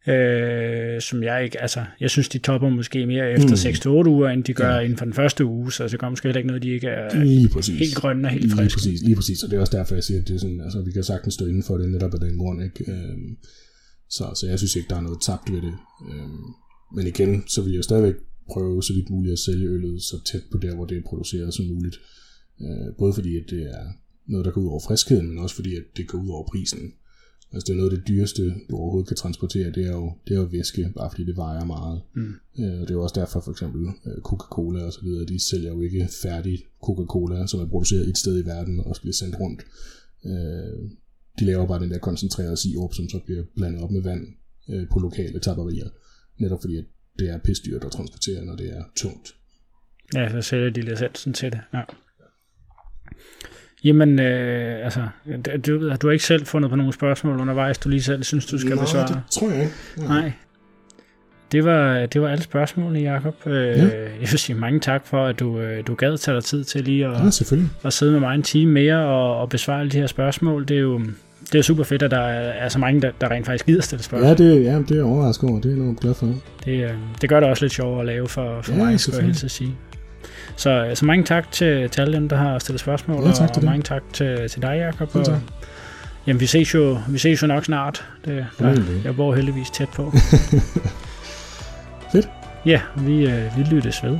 øh, som jeg ikke, altså, jeg synes, de topper måske mere efter mm. 6-8 uger, end de gør ja. inden for den første uge, så det kommer måske heller ikke noget, de ikke er lige præcis. helt grønne og helt friske. Lige præcis, lige præcis, og det er også derfor, jeg siger, at det er sådan, altså, vi kan sagtens stå inden for det netop af den grund, ikke? Øhm, så, så jeg synes ikke, der er noget tabt ved det. Øhm, men igen, så vil jeg stadigvæk prøve så vidt muligt at sælge øllet så tæt på der, hvor det er produceret som muligt. Øh, både fordi, at det er noget, der går ud over friskheden, men også fordi, at det går ud over prisen. Altså det er noget af det dyreste, du overhovedet kan transportere, det er jo, det er jo væske, bare fordi det vejer meget. Mm. Øh, og det er jo også derfor for eksempel øh, Coca-Cola og så videre, de sælger jo ikke færdig Coca-Cola, som er produceret et sted i verden og bliver sendt rundt. Øh, de laver bare den der koncentrerede sirup, som så bliver blandet op med vand øh, på lokale tapperier. Netop fordi at det er pisdyrt at transportere, når det er tungt. Ja, så sælger de licensen til det. Ja. Jamen, øh, altså, du, du har ikke selv fundet på nogle spørgsmål undervejs, du lige selv synes, du skal Nej, besvare? det tror jeg ikke. Ja. Nej. Det var, det var alle spørgsmålene, Jacob. Øh, ja. Jeg vil sige mange tak for, at du, øh, du gad tage dig tid til lige at, ja, at sidde med mig en time mere og, og besvare alle de her spørgsmål. Det er jo det er super fedt, at der er så mange, der, der rent faktisk gider stille spørgsmål. Ja, det, ja, det er overrasket over. Det er noget glad for. Det, det gør det også lidt sjovere at lave for, for ja, mig, skal jeg helst sige. Så, så mange tak til, til alle dem, der har stillet spørgsmål, ja, tak og, og mange tak til, til dig, Jacob. Ja, tak. Og, jamen, vi ses, jo, vi ses jo nok snart. Det, der, ja, jeg bor heldigvis tæt på. Fedt. Ja, vi, øh, vi lyttes ved.